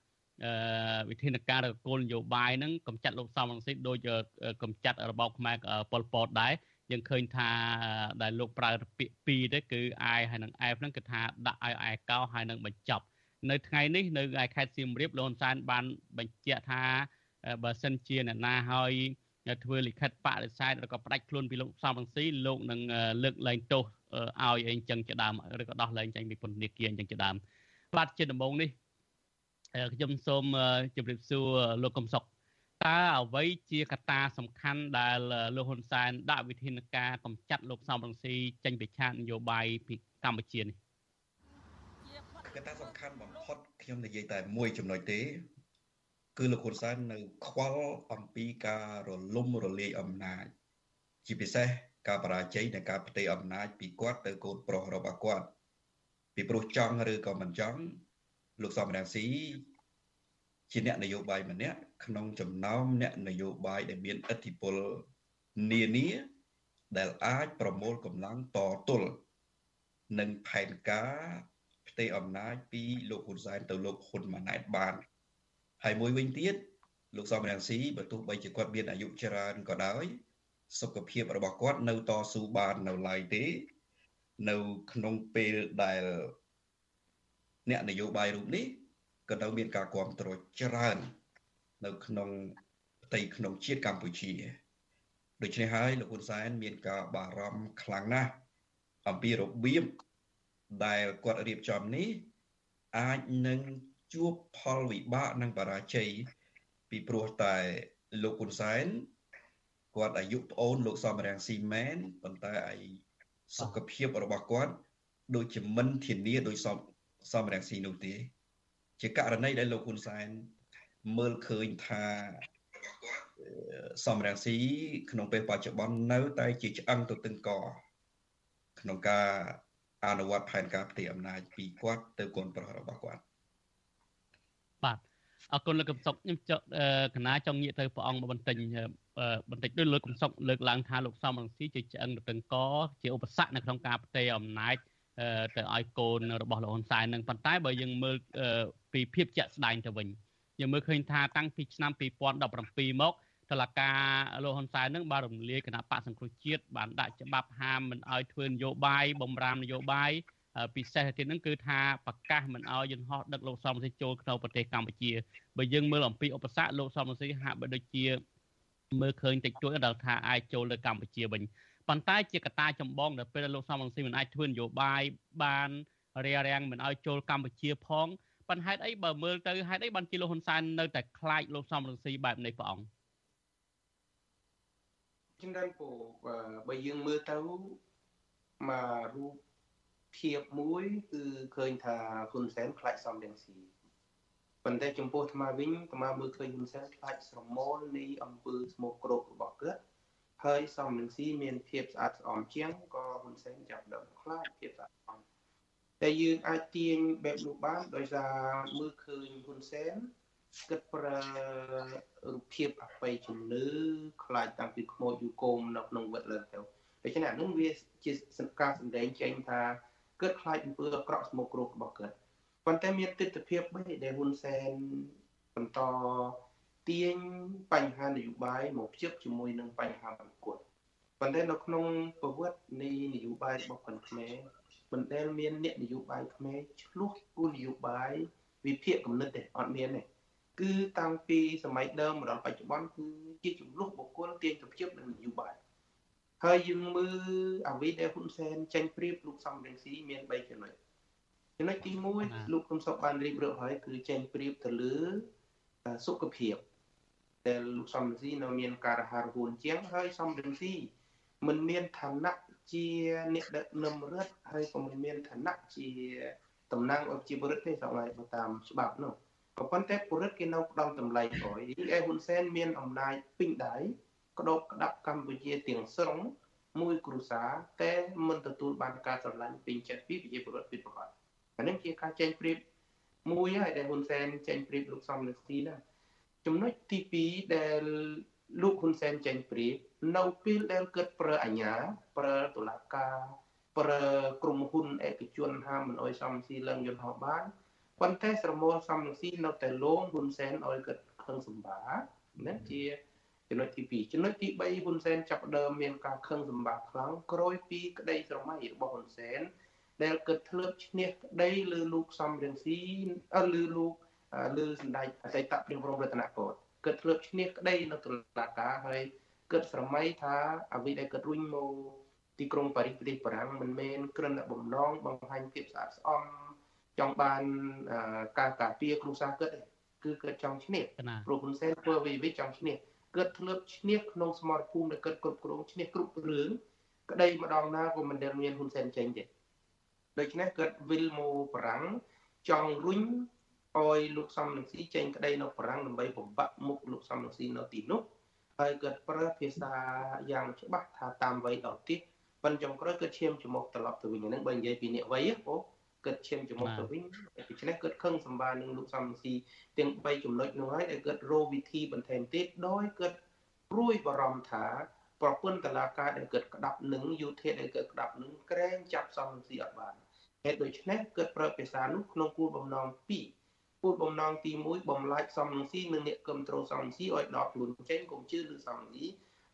វិធានការរកគោលនយោបាយហ្នឹងកំចាត់លោកសំរងស៊ីដោយកំចាត់របបខ្មែរប៉ុលពតដែរយើងឃើញថាដែលលោកប្រើពាក្យពីរទៅគឺអាយហើយនឹងអែបហ្នឹងគឺថាដាក់ឲ្យអាយកោហើយនឹងបញ្ចប់ នៅថ្ងៃនេះនៅឯខេត្តសៀមរាបលោកហ៊ុនសែនបានបញ្ជាក់ថាបើសិនជាអ្នកណាហើយធ្វើលិខិតបដិសេធឬក៏ផ្ដាច់ខ្លួនពីលោកសំរងស៊ីលោកនឹងលើកលែងទោសឲ្យអីចឹងជាដើមឬក៏ដោះលែងចេញពីពន្ធនាគារអញ្ចឹងជាដើមបាទជាដំបូងនេះខ្ញុំសូមជម្រាបសួរលោកកំសុកតើអ្វីជាកត្តាសំខាន់ដែលលោកហ៊ុនសែនដាក់វិធានការកម្ចាត់លោកសំរងស៊ីចេញពីឆាកនយោបាយពីកម្ពុជានេះ កត្តាសំខាន់បំផុតខ្ញុំនិយាយតែមួយចំណុចទេ គឺលោកហ៊ុនសែននៅ ខ្វល់អំពីការរលំរលាយអំណាចជាពិសេសការបរាជ័យនៃការផ្ទេរអំណាចពីគាត់ទៅកូនប្រុសរបស់គាត់ពីព្រោះចង់ឬក៏មិនចង់លោកសំរងស៊ីជាអ្នកនយោបាយម្នាក់ក្នុងចំណោមអ្នកនយោបាយដែលមានឥទ្ធិពលនានាដែលអាចប្រមូលកម្លាំងតទល់នឹងផែនការ ផ្ទៃអំណាចពីលោកហ៊ុនសែនទៅលោកហ៊ុនម៉ាណែតបានហើយមួយវិញទៀតលោកសំរងស៊ីបើទោះបីជាគាត់មានអាយុច្រើនក៏ដោយសុខភាពរបស់គាត់នៅតស៊ូបាននៅឡើយទេ នៅក្នុងពេលដែលអ្នកនយោបាយរូបនេះក៏នៅមានការគ្រប់គ្រងច្រើន នៅក្នុងផ្ទៃក្នុងជាតិកម្ពុជាដូច្នេះហើយលោកហ៊ុនសែនមានការបារម្ភខ្លាំងណាស់អំពីរបៀប ដែលគាត់រៀបចំនេះអាចនឹងជួបផលវិបាកនិងបរាជ័យពីព្រោះតែលោកហ៊ុនសែនគាត់អាយុប្អូនលោកសំរាំងស៊ីមែនប៉ុន្តែអាយសុខភាពរបស់គាត់ដូចជាមិនធានាដោយសំសំរាំងស៊ីនោះទេ ជាករណីដែលលោកហ៊ុនសែនមើលឃើញថាសំរងស៊ីក្នុងពេលបច្ចុប្បន្ននៅតែជាឆ្អឹងទៅទឹងកក្នុងការ អនុវត្តផែនការផ្ទៃអំណាចពីគាត់ទៅកូនប្រុសរបស់គាត់បាទអរគុណលោកកំសុកខ្ញុំចកណាចង់ងាកទៅព្រះអង្គបន្តិចបន្តិចដូចលោកកំសុកលើកឡើងថាលោកសំរងស៊ីជាឆ្អឹងរទឹងកជាឧបសគ្គនៅក្នុងការផ្ទេរអំណាចទៅឲ្យកូនរបស់លោកហ៊ុនសែននឹងប៉ុន្តែបើយើងមើលពីភាពជាក់ស្ដែងទៅវិញយើងមើលឃើញថាតាំងពីឆ្នាំ2017មក តឡការលោកហ៊ុនសែននឹងបានរំលាយគណៈបកសង្គ្រោះជាតិបានដាក់ច្បាប់ហាមមិនឲ្យធ្វើនយោបាយបំរាមនយោបាយពិសេសទៀតហ្នឹងគឺថាប្រកាសមិនឲ្យយន្តហោះដឹកលោកសំរងស៊ីចូលក្នុងប្រទេសកម្ពុជាបើយើងមើលអំពីឧបសគ្គលោកសំរងស៊ីហាក់បីដូចជាមើលឃើញតិចតួចដល់ថាអាចចូលទៅកម្ពុជាវិញប៉ុន្តែជាកត្តាចម្បងដែលពេលលោកសំរងស៊ីមិនអាចធ្វើនយោបាយបានរារាំងមិនឲ្យចូលកម្ពុជាផងប៉ុន្តែហេតុអីបើមើលទៅហេតុអីបានជាលោកហ៊ុនសែននៅតែខ្លាចលោកសំរងស៊ីបែបនេះព្រះអង្គ ជំរាបពូបើយើងមើលទៅមករូបភាពមួយគឺឃើញថាហ៊ុនសែនខ្លាចសំរងស៊ីប៉ុន្តែចំពោះអាត្មាវិញអាត្មាមើលឃើញហ៊ុនសែនខ្លាចស្រមោលនៃអង្គើស្មោកគ្រោករបស់គាត់ហើយសំរងស៊ីមានភាពស្អាតស្អំជាងក៏ហ៊ុនសែនចាប់ដើមខ្លាចភាពស្អាតស្អំតែយើងអាចទាញបែបនោះបានដោយសារមើលឃើញហ៊ុនសែន គិតប្រើរូបភាពអបិយជំនឿខ្លាចតាំងពីខ្មោចយូកូមនៅក្នុងវត្តលើទៅដូច្នេះអានោះវាជាការសម្ដែងចេញថាគិតខ្លាចអំពើអាក្រក់ស្មុគគ្រោករបស់គាត់ប៉ុន្តែមានទស្សនវិជ្ជាបីដែលហ៊ុនសែនបន្តទាញបញ្ហានយោបាយមកភ្ជាប់ជាមួយនឹងបញ្ហាប្រកួតប៉ុន្តែនៅក្នុងប្រវត្តិនៃនយោបាយរបស់គាត់ខ្មែរមិនដែលមានអ្នកនយោបាយខ្មែរឆ្លោះគោលនយោបាយវិភាគគំនិតទេអត់មានទេ គឺតាំងពីសម័យដើមមកដល់បច្ចុប្បន្នគឺជាចំនួនបុគ្គលទាញទៅភ្ជាប់នឹងនយោបាយហើយយើងមើលអ្វីដែលហ៊ុនសែនចេញព្រៀបលោកសំរងស៊ីមាន3ចំណុចចំណុចទី1លោកហ៊ុនសុកបានរៀបរាប់ហើយគឺចេញព្រៀបទៅលើសុខភាពដែលលោកសំរងស៊ីនៅមានការហារហួនជាងហើយសំរងស៊ីមិនមានឋានៈជាអ្នកដឹកនាំរដ្ឋហើយក៏មិនមានឋានៈជាតំណាងអភិជារដ្ឋទេសម្រាប់តាមច្បាប់នោះ ក៏ប៉ុន្តែពលរដ្ឋគេនៅផ្ដល់តម្លៃក្រោយឯហ៊ុនសែនមានអំណាចពេញដៃក្តោបក្តាប់កម្ពុជាទាំងស្រុងមួយគ្រួសារតែមិនទទួលបានការស្រឡាញ់ពេញចិត្តពីប្រជាពលរដ្ឋពិតប្រាកដអានេះជាការចែងប្រៀបមួយហើយដែលហ៊ុនសែនចែងប្រៀបលោកសំរងស៊ីណាចំណុចទី2ដែលលោកហ៊ុនសែនចែងប្រៀបនៅពេលដែលគិតប្រើអាញាប្រើតុលាការប្រើក្រុមហ៊ុនឯកជនហាមមិនអោយសំស៊ីឡើងយន្តហោះបាន ប៉ុន្តែស្រមោលសំរងស៊ីនៅតែលងហ៊ុនសែនឲ្យគិតខឹងសម្បាណាជាចំណុចទី2ចំណុចទី3ហ៊ុនសែនចាប់ដើមមានការខឹងសម្បាខ្លាំងក្រោយពីក្តីស្រមៃរបស់ហ៊ុនសែនដែលគិតធ្លាប់ឈ្នះក្តីលើលោកសំរងស៊ីអឺលើលោកលើសម្ដេចអតីតព្រះបរមរតនកោដ្ឋគិតធ្លាប់ឈ្នះក្តីនៅតុលាការហើយគិតស្រមៃថាអ្វីដែលគិតរុញមកទីក្រុងប៉ារីសប្រទេសបារាំងមិនមែនគ្រាន់តែបំណងបង្ហាញភាពស្អាតស្អំ ចង់បានការការពារគ្រួសារគិតគឺគិតចង់ឈ្នះព្រោះហ៊ុនសែនធ្វើអ្វីៗចង់ឈ្នះគាត់ធ្លាប់ឈ្នះក្នុងសមរភូមិដែលគាត់គ្រប់គ្រងឈ្នះគ្រប់រឿងក្តីម្ដងណាក៏មិនដែលមានហ៊ុនសែនចេញទេដូច្នេះគាត់វិលមកបារាំងចង់រុញឲ្យលោកសំរងស៊ីចេញក្តីនៅបារាំងដើម្បីបំបាក់មុខលោកសំរងស៊ីនៅទីនោះហើយគាត់ប្រើភាសាយ៉ាងច្បាស់ថាតាមវ័យដល់ទីប៉ុន្តែចុងក្រោយគាត់ឈាមច្រមុះត្រឡប់ទៅវិញហ្នឹងបើនិយាយពីអ្នកវ័យហ៎ គិតឈាមច្រមុះទៅវិញដូច្នេះគិតខឹងសម្បានឹងលោកសំរងស៊ីទាំង3ចំណុចនោះហើយដែលគិតរោវិធីបន្ថែមទៀតដោយគិតព្រួយបារម្ភថាប្រពន្ធតឡាការដែលគិតក្តាប់នឹងយុធិដែលគិតក្តាប់នឹងក្រែងចាប់សំរងស៊ីអត់បានហេតុដូច្នេះគិតប្រើភាសានោះក្នុងគោលបំណង2គោលបំណងទី1បំលាច់សំរងស៊ីនិងអ្នកគ្រប់គ្រងសំរងស៊ីឲ្យដកខ្លួនចេញកុំជឿឬសំរងស៊ី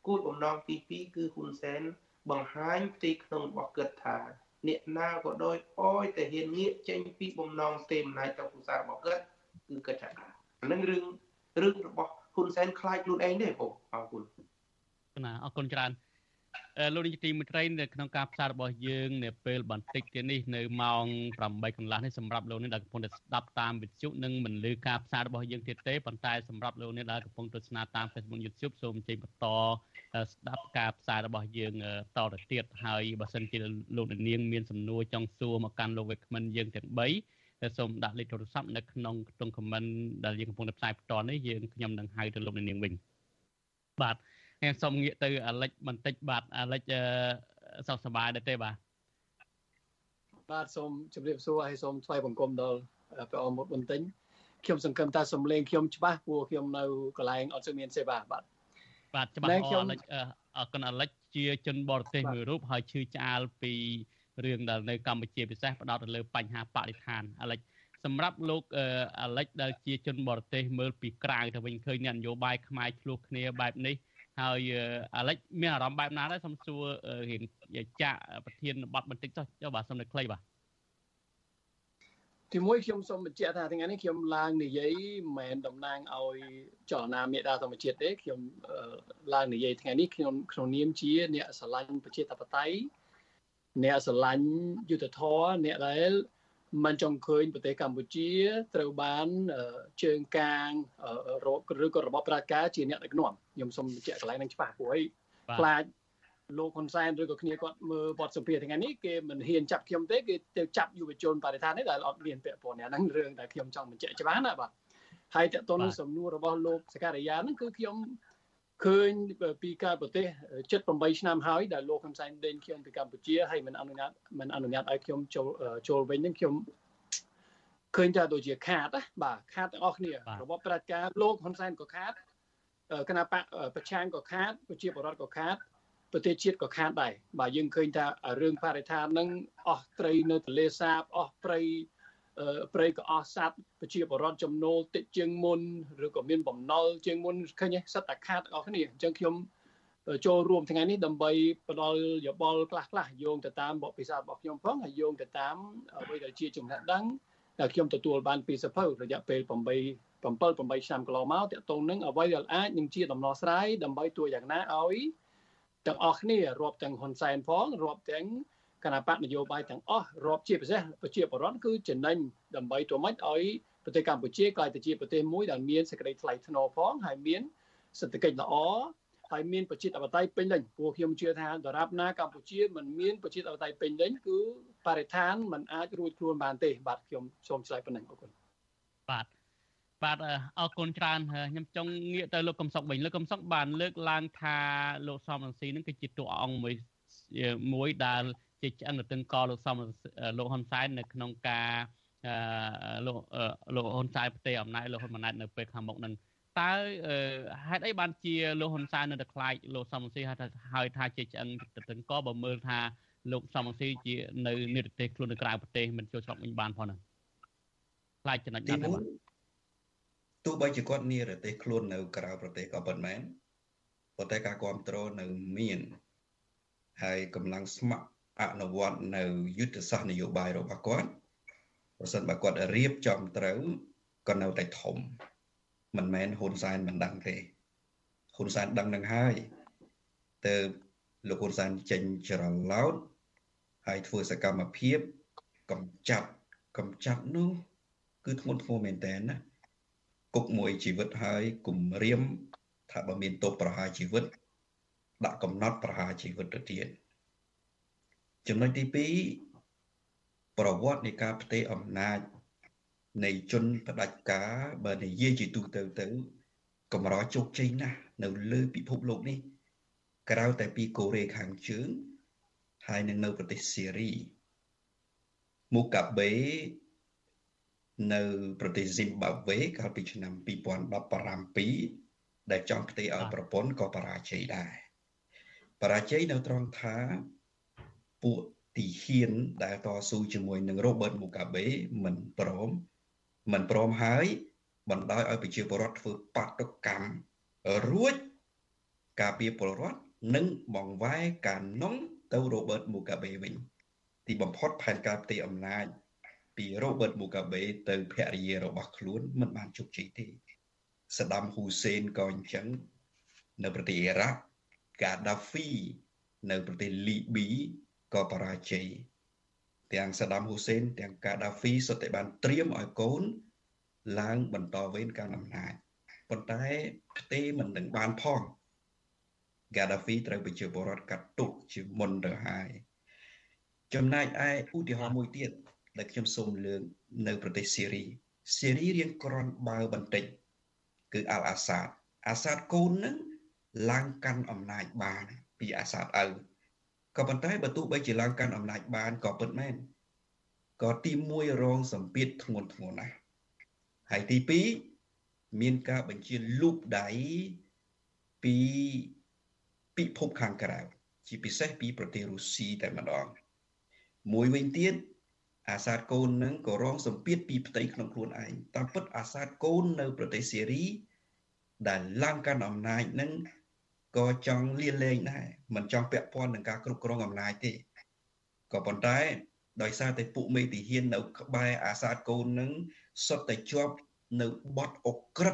គោលបំណងទី2គឺហ៊ុនសែនបង្ហាញផ្ទៃក្នុងរបស់គិតថា អ្នកណាក៏ដោយអោយតែហ៊ានងាកចេញពីបំណងទេអំណាចទៅភាសារបស់គាត់គឺគាត់ចាក់អានឹងរឿងរឿងរបស់ហ៊ុនសែនខ្លាចខ្លួនឯងទេបងអរគុណណាអរគុណច្រើន លោកនាយកទីមេត្រីនៅក្នុងការផ្សាយរបស់យើងនៅពេលបន្តិចទៀតនេះនៅម៉ោង8កន្លះនេះសម្រាប់លោកនេះដែលកំពុងតែស្ដាប់តាមវិទ្យុនិងមិនលឺការផ្សាយរបស់យើងទៀតទេប៉ុន្តែសម្រាប់លោកនេះដែលកំពុងទស្សនាតាម Facebook YouTube សូមអញ្ជើញបន្តស្ដាប់ការផ្សាយរបស់យើងតទៅទៀតហើយបើសិនជាលោកនាងមានសំណួរចង់សួរមកកាន់លោកវិក្កាមិនយើងទាំង3សូមដាក់លេខទូរស័ព្ទនៅក្នុងក្នុង comment ដែលយើងកំពុងតែផ្សាយបន្តនេះយើងខ្ញុំនឹងហៅទៅលោកនាងវិញបាទ ខ្ញុំសូមងាកទៅអាលិចបន្តិចបាទអាលិចសុខសប្បាយដែរទេបាទបាទសូមជម្រាបសួរហើយសូមថ្លែងបង្គំដល់ព្រះអង្គមុតបន្តិចខ្ញុំសង្ឃឹមថាសំឡេងខ្ញុំច្បាស់ព្រោះខ្ញុំនៅកន្លែងអត់សូវមានសេវាបាទបាទច្បាស់អរលិចអរគុណអលិចជាជនបរទេសមួយរូបហើយឈឺឆ្អាលពីរឿងដែលនៅកម្ពុជាពិសេសផ្ដោតទៅលើបញ្ហាបរិស្ថានអាលិចសម្រាប់លោកអាលិចដែលជាជនបរទេសមើលពីក្រៅទៅវិញឃើញអ្នកនយោបាយខ្មែរឆ្លោះគ្នាបែបនេះ ហើយអាលិចមានអារម្មណ៍បែបណាដែរសូមសួររៀងចាក់ប្រធានបတ်បន្តិចចុះចុះបាទសូមនៅខ្លីបាទទីមួយខ្ញុំសូមបញ្ជាក់ថាថ្ងៃនេះខ្ញុំឡើងនិយាយមិនមែនតំណាងឲ្យចលនាមេដាធម្មជាតិទេខ្ញុំឡើងនិយាយថ្ងៃនេះខ្ញុំក្នុងនាមជាអ្នកស្រឡាញ់ប្រជាធិបតេយ្យអ្នកស្រឡាញ់យុទ្ធធរអ្នកដែល មិនចង់ឃើញប្រទេសកម្ពុជាត្រូវបានជើងកាងឬក៏របបប្រជាការជាអ្នកដឹកនាំខ្ញុំសូមបញ្ជាក់កន្លែងនឹងច្បាស់ព្រោះអីខ្លាចលោកហ៊ុនសែនឬក៏គ្នាគាត់មើលបទសម្ភាសថ្ងៃនេះគេមិនហ៊ានចាប់ខ្ញុំទេគេទៅចាប់យុវជនបរិស្ថាននេះដែលអត់មានពាក់ព័ន្ធហ្នឹងរឿងដែលខ្ញុំចង់បញ្ជាក់ច្បាស់ណាបាទហើយតើតើសំណួររបស់លោកសការីយ៉ាហ្នឹងគឺខ្ញុំ ឃើញពីការប្រទេស78ឆ្នាំហើយដែលលោកហ៊ុនសែនដេញខ្ញុំពីកម្ពុជាហើយមិនអនុញ្ញាតមិនអនុញ្ញាតឲ្យខ្ញុំចូលចូលវិញហ្នឹងខ្ញុំឃើញថាដូចជាខាតណាបាទខាតទាំងអស់គ្នារបបប្រជាការលោកហ៊ុនសែនក៏ខាតគណៈបកប្រឆាំងក៏ខាតប្រជាបរតក៏ខាតប្រទេសជាតិក៏ខាតដែរបាទយើងឃើញថារឿងបរិស្ថាននឹងអស់ត្រីនៅទន្លេសាបអស់ព្រៃ ព្រៃក៏អស់សត្វប្រជាបរតចំណូលតិចជាងមុនឬក៏មានបំណុលជាងមុនឃើញសិតតែខាតទាំងអស់គ្នាអញ្ចឹងខ្ញុំចូលរួមថ្ងៃនេះដើម្បីផ្ដល់យោបល់ខ្លះខ្លះយោងទៅតាមបទពិសោធន៍របស់ខ្ញុំផងហើយយោងទៅតាមអ្វីដែលជាចំណេះដឹងដែលខ្ញុំទទួលបានពីសភៅរយៈពេល8 7 8ឆ្នាំកន្លងមកតកតងនឹងអ្វីដែលអាចនឹងជាដំណោះស្រាយដើម្បីទួយ៉ាងណាឲ្យទាំងអស់គ្នារាប់ទាំងហ៊ុនសែនផងរាប់ទាំង គណៈបកនយោបាយទាំងអស់រាប់ជាពិសេសប្រជាពលរដ្ឋគឺចំណេញដើម្បីទៅមិនឲ្យប្រទេសកម្ពុជាក្លាយទៅជាប្រទេសមួយដែលមានសេចក្តីថ្លៃថ្នូរផងហើយមានសេដ្ឋកិច្ចល្អហើយមានប្រជាធិបតេយ្យពេញលេញព្រោះខ្ញុំជឿថាដរាបណាកម្ពុជាមិនមានប្រជាធិបតេយ្យពេញលេញគឺបរិស្ថានមិនអាចរួចខ្លួនបានទេបាទខ្ញុំសូមឆ្លើយប៉ុណ្ណឹងអរគុណបាទបាទអរគុណច្រើនខ្ញុំចង់ងាកទៅលោកកំសុកវិញលោកកំសុកបានលើកឡើងថាលោកសំរងស៊ីនឹងគឺជាតួអង្គមួយមួយដែល ជាឆ្អឹងរទឹងកលោកសំលោកហ៊ុនសែននៅក្នុងការលោកលោកហ៊ុនសែនផ្ទេរអំណាចលោកហ៊ុនម៉ាណែតនៅពេលខាងមុខនឹងតើហេតុអីបានជាលោកហ៊ុនសែននៅតែខ្លាចលោកសំរងស៊ីហើយថាជាឆ្អឹងរទឹងកបើមើលថាលោកសំរងស៊ីជានៅនិរទេសខ្លួននៅក្រៅប្រទេសមិនចូលស្រុកវិញបានផងហ្នឹងខ្លាចចំណុចណាទេបាទទោះបីជាគាត់និរទេសខ្លួននៅក្រៅប្រទេសក៏ប៉ុន្មានប៉ុន្តែការគ្រប់គ្រងនៅមានហើយកម្លាំងស្ម័គ្រ អនុវត្តនៅយុទ្ធសាស្ត្រនយោបាយរបស់គាត់ប្រសិនបើគាត់រៀបចំត្រូវក៏នៅតែធំមិនមែនហ៊ុនសែនមិនដឹងទេហ៊ុនសែនដឹងនឹងហើយទៅលោកហ៊ុនសែនចេញច្រឡោតហើយធ្វើសកម្មភាពកំចាត់កំចាត់នោះគឺធ្ងន់ធ្ងរមែនតើណាគុកមួយជីវិតហើយគំរាមថាបើមានទោសប្រហារជីវិត ដាក់កំណត់ប្រហារជីវិតទៅទៀត ចំណុចទី2ប្រវត្តិនៃការផ្ទេរអំណាចនៃជនផ្ដាច់ការបើនិយាយជាទូទៅទៅកម្រជោគជ័យណាស់នៅលើពិភពលោកនេះ ក្រៅតែពីកូរ៉េខាងជើងហើយនឹងនៅប្រទេសសេរីមូកាបេនៅប្រទេសស៊ីមបាវេកាលពីឆ្នាំ2017ដែលចង់ផ្ទេរឲ្យប្រពន្ធក៏បរាជ័យដែរបរាជ័យនៅត្រង់ថា ពួកទីហ៊ានដែលតស៊ូជាមួយនឹងរ៉ូបឺតមូកាបេមិនព្រមមិនព្រមហើយបណ្ដោយឲ្យប្រជាពលរដ្ឋធ្វើបាតុកម្មរួចការពារពលរដ្ឋនិងបង្វែរការនំទៅរ៉ូបឺតមូកាបេវិញទីបំផុតផែនការផ្ទេរអំណាចពីរ៉ូបឺតមូកាបេទៅភរិយារបស់ខ្លួនមិនបានជោគជ័យទេសាដាមហ៊ូសេនក៏អញ្ចឹងនៅប្រទេសអ៊ីរ៉ាក់កាដាហ្វីនៅប្រទេសលីប៊ី ក៏បរាជ័យទាំងសាដាមហ៊ូសេនទាំងកាដាហ្វីសុទ្ធតែបានត្រៀមឲ្យកូនឡើងបន្តវេនកាន់អំណាចប៉ុន្តែផ្ទេមិននឹងបានផងកាដាហ្វីត្រូវប្រជាពលរដ្ឋកាត់ទុកជាមុនទៅហើយចំណែកឯឧទាហរណ៍មួយទៀតដែលខ្ញុំសូមលើកនៅប្រទេសសេរីសេរីរៀងក្រន់បើបន្តិចគឺអាល់អាសាតអាសាតកូននឹងឡើងកាន់អំណាចបានពីអាសាតឪ ក៏ប៉ុន្តែបើទោះបីជាឡើងកាន់អំណាចបានក៏ពិតមែនក៏ទី1រងសម្ពាធធ្ងន់ធ្ងរណាស់ហហើយទី2មានការបញ្ជាលូបដៃពីពិភពខាងក្រៅជាពិសេសពីប្រទេសរុស្ស៊ីតែម្ដងមួយវិញទៀតអាសាតកូននឹងក៏រងសម្ពាធពីផ្ទៃក្នុងខ្លួនឯងតាមពិតអាសាតកូននៅប្រទេសសេរីដែលឡើងកាន់អំណាចនឹង ក៏ចង់លៀនលែងដែរមិនចង់ពាក់ព័ន្ធនឹងការគ្រប់គ្រងអំណាចទេក៏ប៉ុន្តែដោយសារតែពួកមេទាហាននៅក្បែរអាសាតកូននឹងសុទ្ធតែជាប់នៅបត់អក្រិត